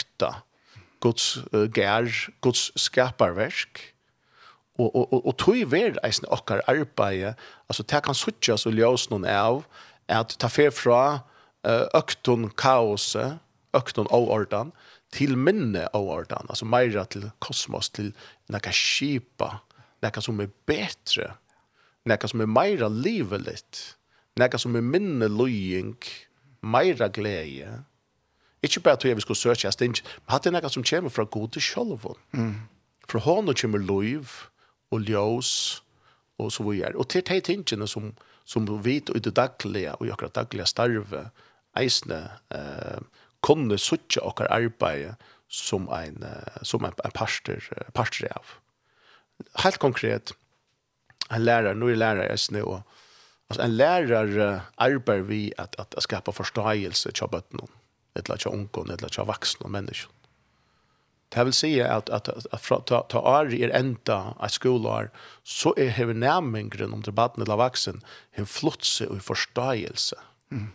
Guds uh, gær, Guds skaparverk og og og, og tøy ver eisen okkar arbeid altså ta kan søkja så ljós non av at ta fer fra økton kaoset økton av ordan til minne av ordan altså meira til kosmos til nakka skipa nakka som er betre nakka som er meira liveligt nakka som er minne loying meira gleie Ikke bare til jeg vi skulle søke, men hatt det noe som kommer fra gode sjølven. Mm. For hånden kommer liv, og ljós og så videre. Og til de tingene som, som vi vet i det daglige, og i akkurat daglige starve, eisne, eh, kunne suttje akkurat arbeid som en, som en, en parster, parster av. Helt konkret, en lærer, nå er lærer eisne, og altså, en lärare arbeider vi at, at skapa forståelse til bøttene, eller til ungdomar, eller til voksne mennesker. Det vil si at, at, at, at fra, ta, ta ari er enda av skolar, så er hever nærmengren om det baden eller vaksen, hever flotse og forståelse. Mm.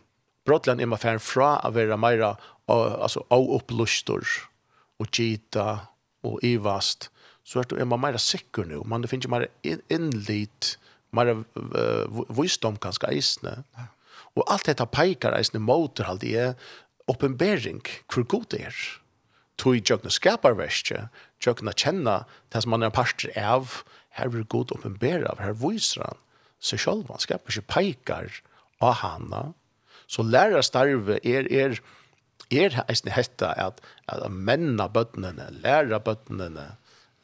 Brottland er man færre fra å være mer altså, av opplustor og gita og ivast, så er man mer sikker nå. Man finner meira innlit, mer uh, visdom kanskje eisne. Ja. Og alt dette peikar eisne motor, alt det er oppenbering, hvor god det er tog jøkna skaparverskje, jøkna kjenna det som man er parster av, her vil god oppenbæra av, her viser han seg selv, han skapar ikke peikar av hana, så lærastarve er, er, er eisne hetta at, at menna bøttene, læra bøttene,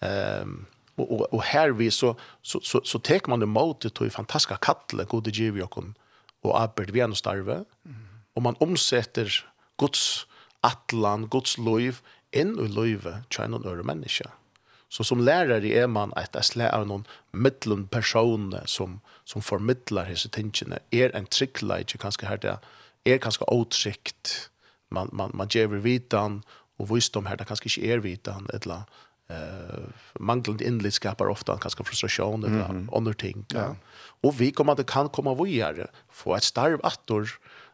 um, og, og, og her vi så, så, så, så tek man imot det til fantastiske kattle, gode giv og arbeid vi er starve, mm. og man omsetter Guds atlan, Guds liv, inn i løyve til noen øre mennesker. Så som lärare är man att det av någon mittlun personer som, som formidler disse tingene. Er en tryggleik, kanskje her det er kanskje åtrygt. Man, man, man gjør vitan og visdom her det kanskje ikke er vitan eller eh manglande inlit skapar ofta kanske frustration eller mm -hmm. andra ting. Ja. Og Och vi kommer det kan komma vidare få ett starv attor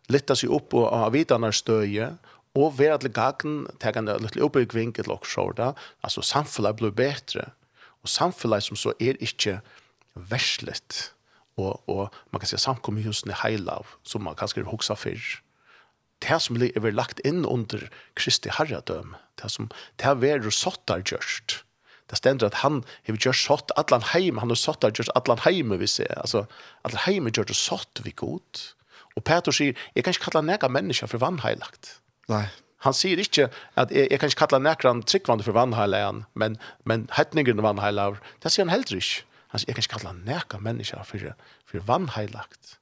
lätta sig upp och ha vitanarstøye, og vera til gagn, tega en litt oppbyggving til og sjorda, altså samfunnet blir betre, og samfunnet som så er ikke verslet, og, og man kan si husne heilav, som man kanskje er hoksa fyrr. Det som er lagt inn under Kristi herredøm, det som det har vært sottar gjørst, det stender at han har gjort sott allan heim, han har sottar gjørst allan heim, vi ser, altså allan heim er gjørst sott vi god, og Peter sier, jeg kan ikke kalla nega mennesker for vannheilagt, Nei. Han sier ikke at jeg, jeg kan ikke kalla nekran tryggvande for vannheilagen, men, men hetningen vannheilager, det sier han heller ikke. Han sier, jeg kan ikke kalla nekra mennesker for, for vannheilagt.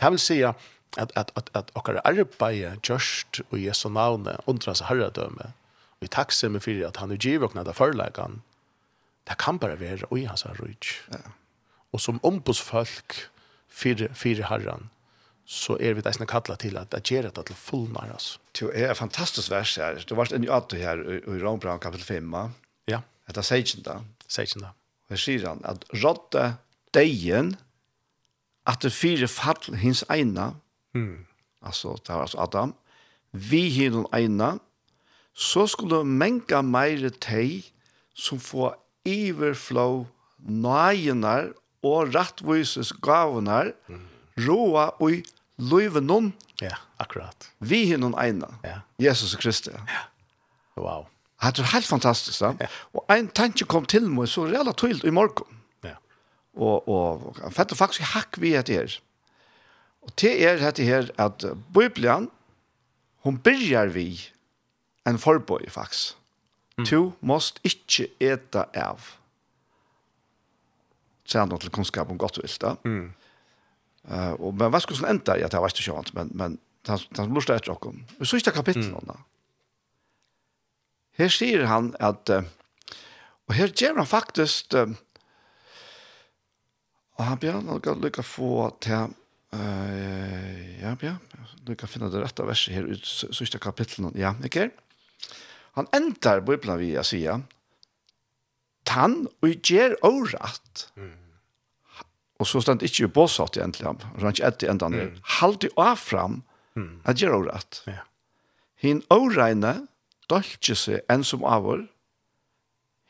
Det vil si at, at, at, at okkar arbeid gjørst og Jesu navne undra seg herredømme, og i takksomme for at han er givåkna av forlegan, det kan bare være i hans rujt. Ja. Og som ombudsfolk fyrir, fyrir herren, så er vi deisne kalla til at det gjør det til fullnar, altså. Det er et fantastisk vers her. Det var en jato her i Rombrand kapitel 5. Ja. Det er seitjenda. Seitjenda. Her sier han at rådde deien at det fire fall hins eina, mm. altså det var altså Adam, vi hinn eina, så skulle menga meire tei som få iverflå nøyenar og rattvises gavenar, mm. roa og løyve noen. Ja, akkurat. Vi er noen ene. Ja. Jesus Kristus. Ja. Wow. Det er helt fantastisk. Ja. Og en tanke kom til meg så relativt tydelig i morgen. Ja. Og, og jeg fattet faktisk hakk vi etter her. Og til er dette her at Bibelen, hun begynner vi en forbøy faktisk. Mm. Du måst ikke eta av. Sier han til kunnskap om godt vilt da. Mm. Eh och men vad skulle sen ända jag tar vart chans men men han han måste ett rock om. Och så är det mm. då. Här säger han att och här ger han faktiskt och han ber något lycka få att eh ja ja du kan finna det rätta verset här ut sista kapitlet ja okej han ändrar bibeln vi Sia. tan och ger orätt mm Og så stendt ikke i båsatt egentlig, han var ikke etter enda andre. Mm. Halt jo av fram, mm. at gjør det rett. Ja. Hinn åregne, dølger seg en som avår,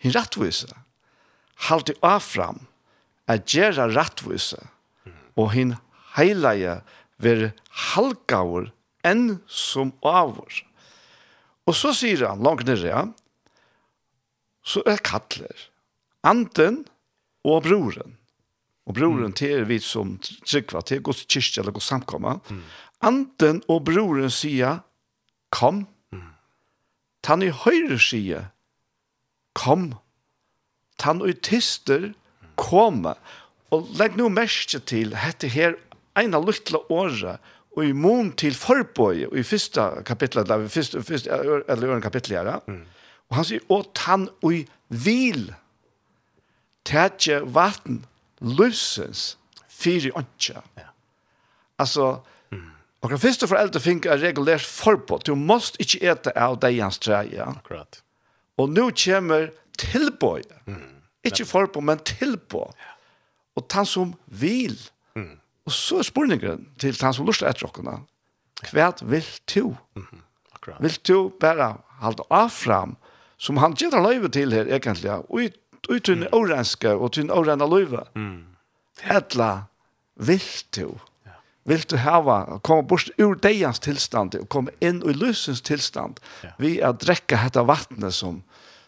hinn rettvise. Halt jo av fram, at gjør det rettvise. Mm. Og hinn heilige, ver halkavur enn som avår. Og så sier han, langt nere, ja, så er kattler. Anten og broren. Og broren till vi som tryckva til, Guds kyrkje eller Guds samkomma. Mm. Anten og broren säger kom. Mm. Tan i høyre säger kom. Tan i tister kom. Og legg nu merke til, hette her, ena luttla året og i mån til forbøy, og i første kapitlet, eller første, første, eller øren kapitlet ja. mm. og han sier, og tann og vil, tætje vatten, løsens fire åndsja. Ja. Altså, mm. og den første foreldre fikk er regulert forbud. Du måst ikke ete av deg hans treie. Akkurat. Og nå kommer tilbøy. Mm. Ikke forbud, men tilbøy. Ja. Og han som vil. Mm. Og så er spørningen til han som lurer etter dere. Hva vil du? Mm. Akkurat. Vil du bare halde av fram som han gjør løyve til her egentlig, og ut til en oranske og til en orana løyve. Mm. Etla, vil du? Vil du hava, komme bort ur deians tilstand og komme inn i lysens tilstand ja. vi er drekka dette vattnet som,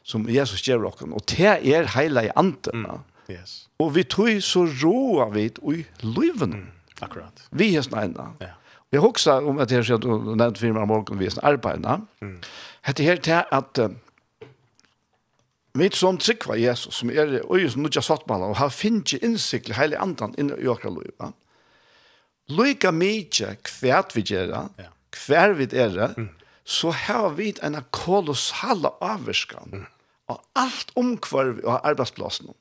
som Jesus gjør okken. Og det er heila i anden. Mm. Yes. Og vi tog så roa vi i løyven. Mm. Akkurat. Vi er snøyna. Ja. Jeg husker om at jeg har nevnt firma morgen vi er arbeidene. Mm. Hette her til at uh, Vi som tryggva Jesus, som er øye som nødja sattmala, og har finnje innsikt i heilig andan inn i okra loiva. Loika mykje kvært vi gjerra, kvær vi gjerra, så har vi en kolossala avvirskan av alt omkvarv og arbeidsplassen.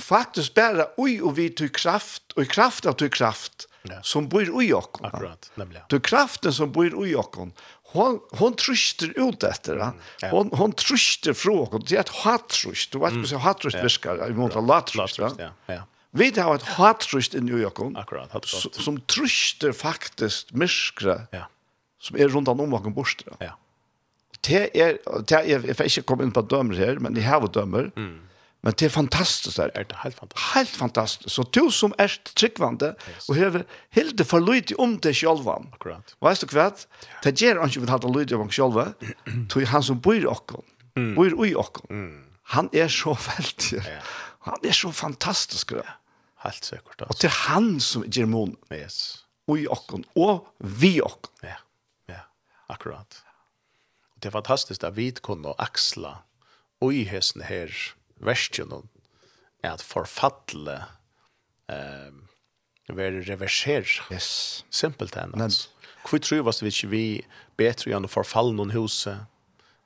Faktisk bare ui og vi tog kraft, og kraft av tog kraft, som bor ui okkon. Akkurat, nemlig. Til kraften som bor ui okkon hon hon tröstar ut efter han. Hon hon tröstar frågan det är ett hattrust. Du vet hur så hattrust viskar i mot lattrust. Ja. Ja. Vi har ett hattrust i New York. Akkurat. Hattrust. Som tröstar faktiskt miskra Ja. Som är runt om bakom borstra Ja. Det är det är jag får inte komma in på dömer här, men det här var dömer. Mm Men det er fantastisk der. Er Det helt fantastisk? Helt fantastisk. Så du som er tryggvande yes. och har helt för om det själv. Akkurat. Veist du hva? Det gjør han ikke vil ha lite om sig själv. Tog han som bor i okken, Mm. Bor i okken. Mm. Han er så veldig. Ja. Han er så fantastisk. Ja. Helt sikkert. Og Och det han som gjør mån. Yes. Och i oss vi okken. Ja. Ja. Akkurat. Det er fantastisk at vi kunne axla og i hesten her, versionen är at författla um, være reverser. Yes. Simpelt enn. alltså. Hvor tror vi ikke vi bedre gjennom att noen någon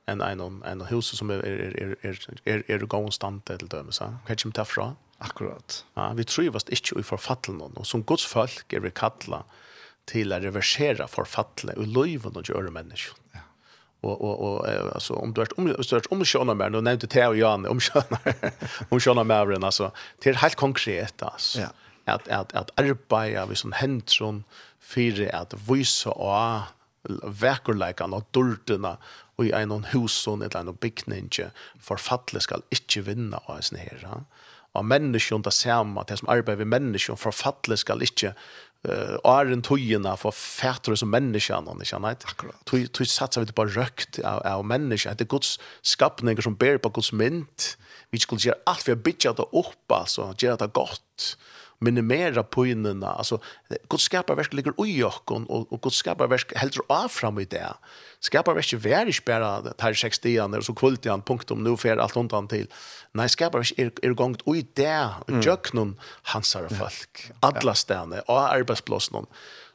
enn en en hus som er, er, er, er, er, är gående stand til till dem Hva kommer det fra? Akkurat. Ja, vi tror ju ikke inte i förfallen någon och som Guds folk er vi kallade til å reversere förfallen og löven och gjøre mennesker. Ja och og och alltså om du er om du er om sjöna mer då nämnde Theo Jan om sjöna om sjöna altså alltså till helt konkret altså ja. att att att arbeta vi som hänt som at att og och verkurleikan og dårdina og i en huson eller en bygninge for fattelig skal ikke vinna av en snera. Og menneskene det samme, det som arbeider ved menneskene for fattelig skal ikke eh är en tojena för färtor som människan och inte annat. Toj toj satsar vi på rökt av av människan. Det Guds skapningar som ber på Guds mynt. Vi skulle göra allt för att bygga det upp alltså, göra det gott minimera poinnerna Alltså, Guds skaparverk ligger i jokken, och, och Guds skaparverk heldur av fram i det. Skaparverk är inte bara det här sex dian, och så kvult igen, punkt om nu för allt undan till. Nej, skaparverk är, är gångt i det, och jöknen hansar folk, alla städer, och arbetsblåsen.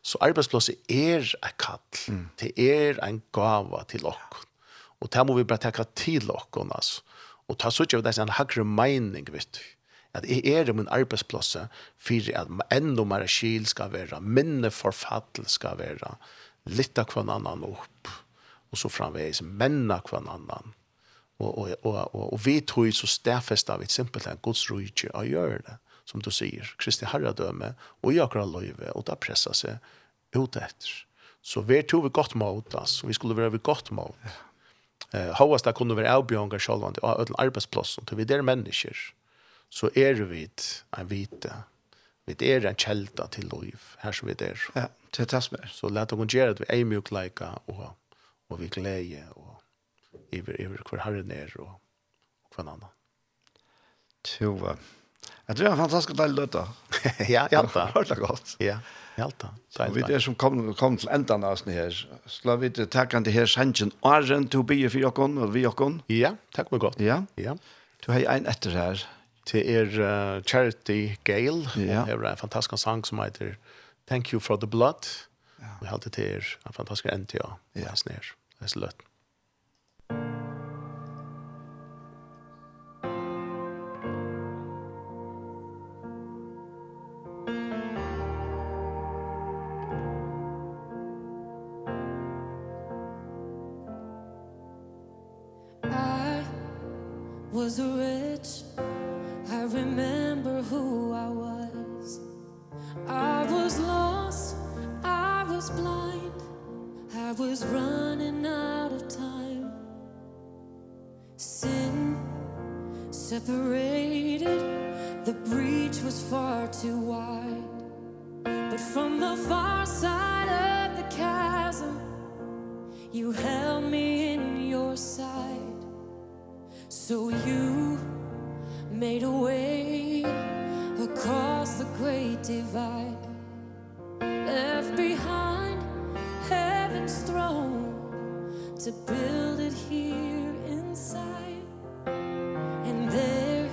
Så arbetsblåsen är ett kall, mm. det är en gava till oss. Och det må vi bara tacka till oss, alltså. Och ta så inte av det en högre mening, vet du at jeg er i min arbeidsplass for at enda mer skil skal være, minne forfattel skal være, litt av hver annan opp, og så framveis menna hver annan. Og, og, og, og, og vi tror så stedfest av et simpelthen Guds rujtje å gjøre det, som du sier, Kristi herredømme, og jeg akkurat løyve, og da pressa seg ut etter. Så vi tog vi godt mot, altså, vi skulle være vi godt mot. Eh, Håvast det kunne være avbjørnger selv om det var en arbeidsplass, vi er mennesker så er vi en vite. Vi er en kjelta til liv, her som vi er. Ja, til det som er. Så la dere gjøre at vi er mye leika, og, og vi gleder, og iver, iver hver herren er, og, og hver annen. Tjova. Jeg tror det er en fantastisk deilig løte. ja, jeg halte det. Hørt det godt. Ja, jeg halte det. Så vi er som kom, kom til enden av oss her. Så la vi til takkene til her sannsyn. Åren til å bli for dere, og vi dere. Ja, takk meg godt. Ja. ja. Du har en etter her. Ja til er uh, Charity Gale. Ja. Det er en fantastisk sang som heter Thank You for the Blood. Ja. Vi har alltid til er en fantastisk NTA. Ja. Det er snær. Det er sløtt. was rich remember who I was. I was lost, I was blind I was running out of time. Sin separated The breach was far too wide. But from the far side of the chasm You held me in your sight So you made a way across the great divide. Left behind heaven's throne to build it here inside. And there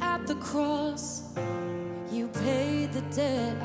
at the cross you paid the debt.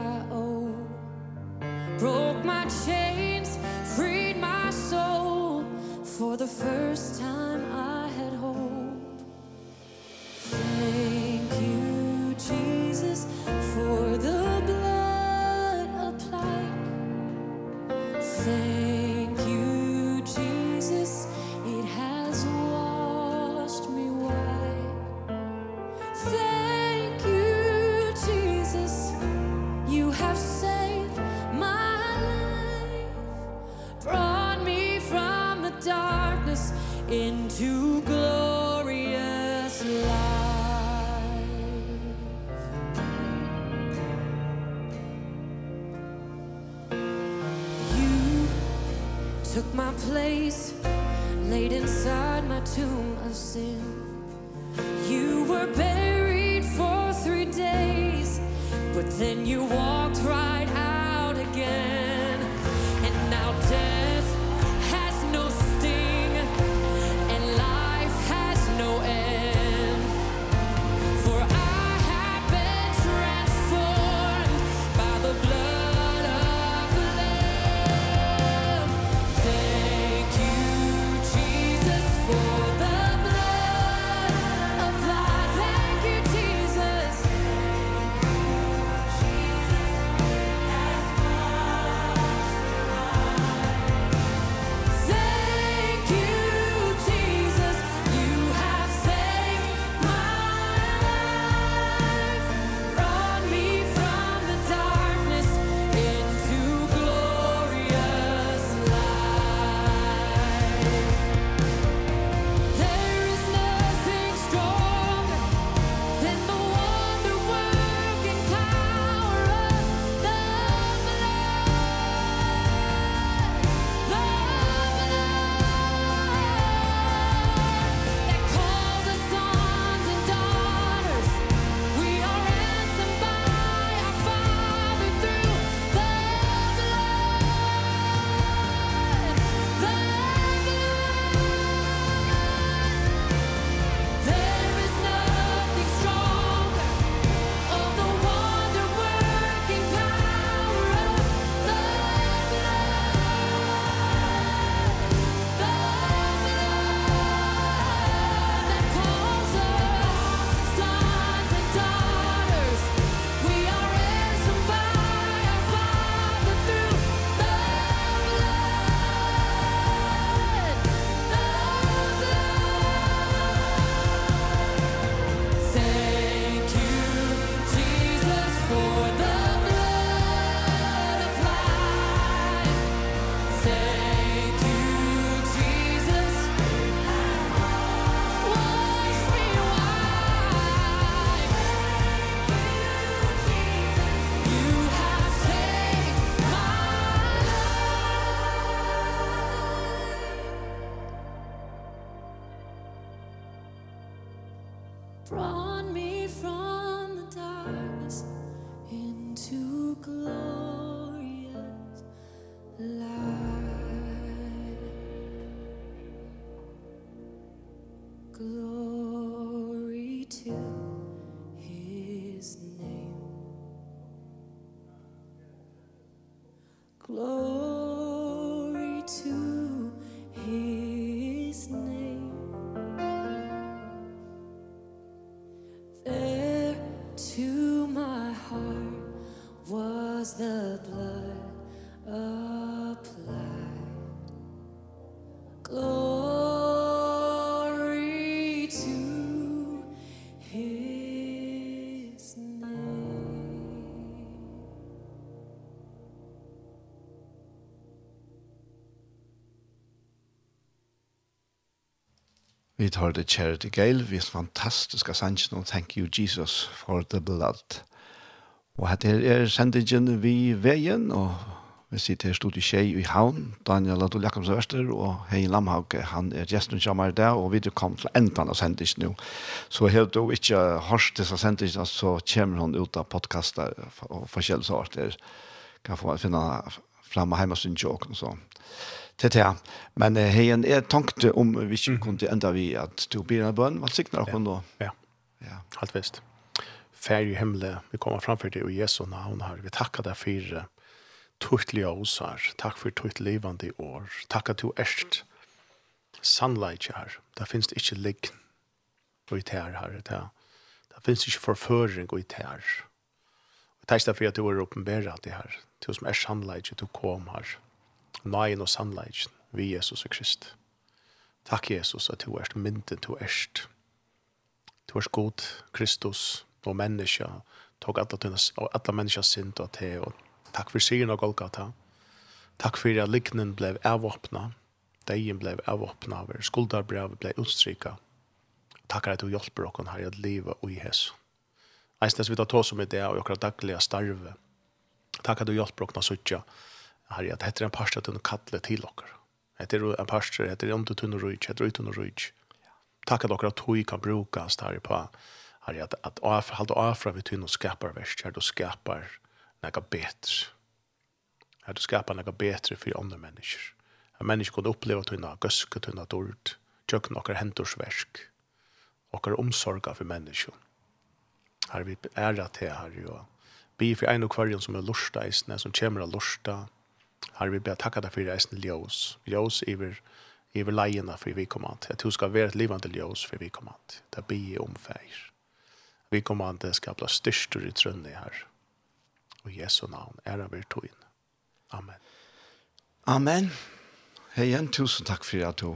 Vi tar det Charity Gale, vi er fantastiska sannsyn og thank you Jesus for the blood. Og her er sendingen vi veien, og vi sitter her stod i tjei i havn, Daniel Adol Jakobs Verster, og Hei Lamhauke, han er gjesten som er der, og vi kom til enden av sendingen nå. Så helt du ikke hørt disse sendingene, så kommer hun ut av podcaster og forskjellige saker, kan få finne fremme hjemme sin tjåk og sånn til det. Men eh, hegen er tanke om vi ikke kunne enda vi at du blir en bønn, hva sikner dere nå? Ja, ja. helt visst. Fær i himmelen, vi kommer framfor det, i Jesu navn her, vi takker deg for tuttlige oss her, takk for tutt levende år, takk at du erst sannleik her, det finnes ikke ligg og i tær her, det, det finnes ikke forføring og i tær. Og takk for at du er åpenbæret det her, du som er sannleik, du kom her, nøyen og sannleggen vi Jesus og Krist. Takk Jesus at du er mynden du erst. Du er god Kristus og menneske tog alla, tunas, og alla menneske synd og te, og takk for sigren og Golgata. Takk for at liknen blev avåpna, deien blev avåpna, skuldarbrevet blev utstrykka. Takk at du hjelper oss her i at livet og i Jesus. Eisnes vi tar tås om i det og i akkurat dagliga starve. Takk at du hjelper oss å sitte har at dette er en pastor til å kalle til Heter Dette er en pastor dette er om du tunner rujt, dette er uten rujt. Takk at dere at tog kan brukes der på, herre, at, at halte avfra vi tunner skapar verst, her du skapar noe betre. Her du skapar noe betre for andre mennesker. Her mennesker kunne oppleve tunner gøske, tunner dård, tjøkken dere hentorsversk, dere omsorga for mennesker. Herre, vi æra det här. og Bi for ein og kvarjon som er lorsta eisne, som kjemmer av lorsta, Herre, vi ber takka deg for reisen ljøs. Ljøs iver, iver leiene for vi kommer an At du skal være et livende ljøs for vi kommer an Det blir omfeir. Vi kommer an til skal bli styrster i trønne her. Og Jesu navn, ære vi tog inn. Amen. Amen. Hei igjen, tusen takk for at du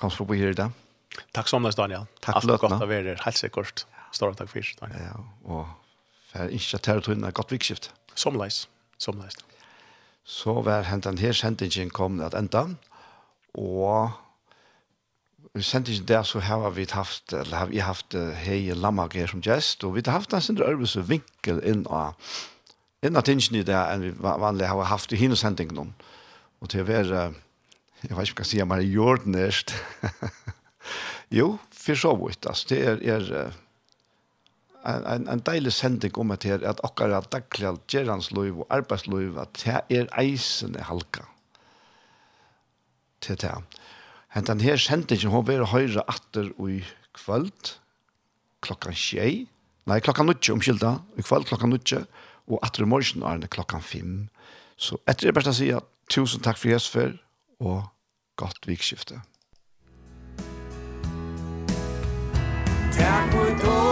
kom forbi her i dag. Takk som deg, Daniel. Takk for løtene. Alt godt å være her, helt sikkert. Stor takk for, Daniel. Ja, og for ikke til å ta inn et godt vikskift. Som leis, som leis så var hentan her sendingen kom at enda, og sendingen der så har vi haft, eller har vi haft hei Lammager som gjest, og vi har haft en sin øvelse vinkel inn av, inn av tingene der enn vi vanlig har haft i hinne sendingen. Og til å være, jeg vet ikke hva jeg sier, men jordnest. jo, for så vidt, altså, det er, er en, en, en deilig sending om at her, at akkurat daglig gjerransliv og arbeidsliv, at det er eisen i halka. Til det. Men den her sendingen, hun vil høyre atter i kvöld, klokkan tjei, nei, klokkan nutje, omkylda, i kvöld klokkan nutje, og atter i morgen er det klokkan fem. Så etter det beste å si at tusen takk for Jesus for, og godt vikskifte. Takk for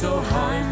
so high.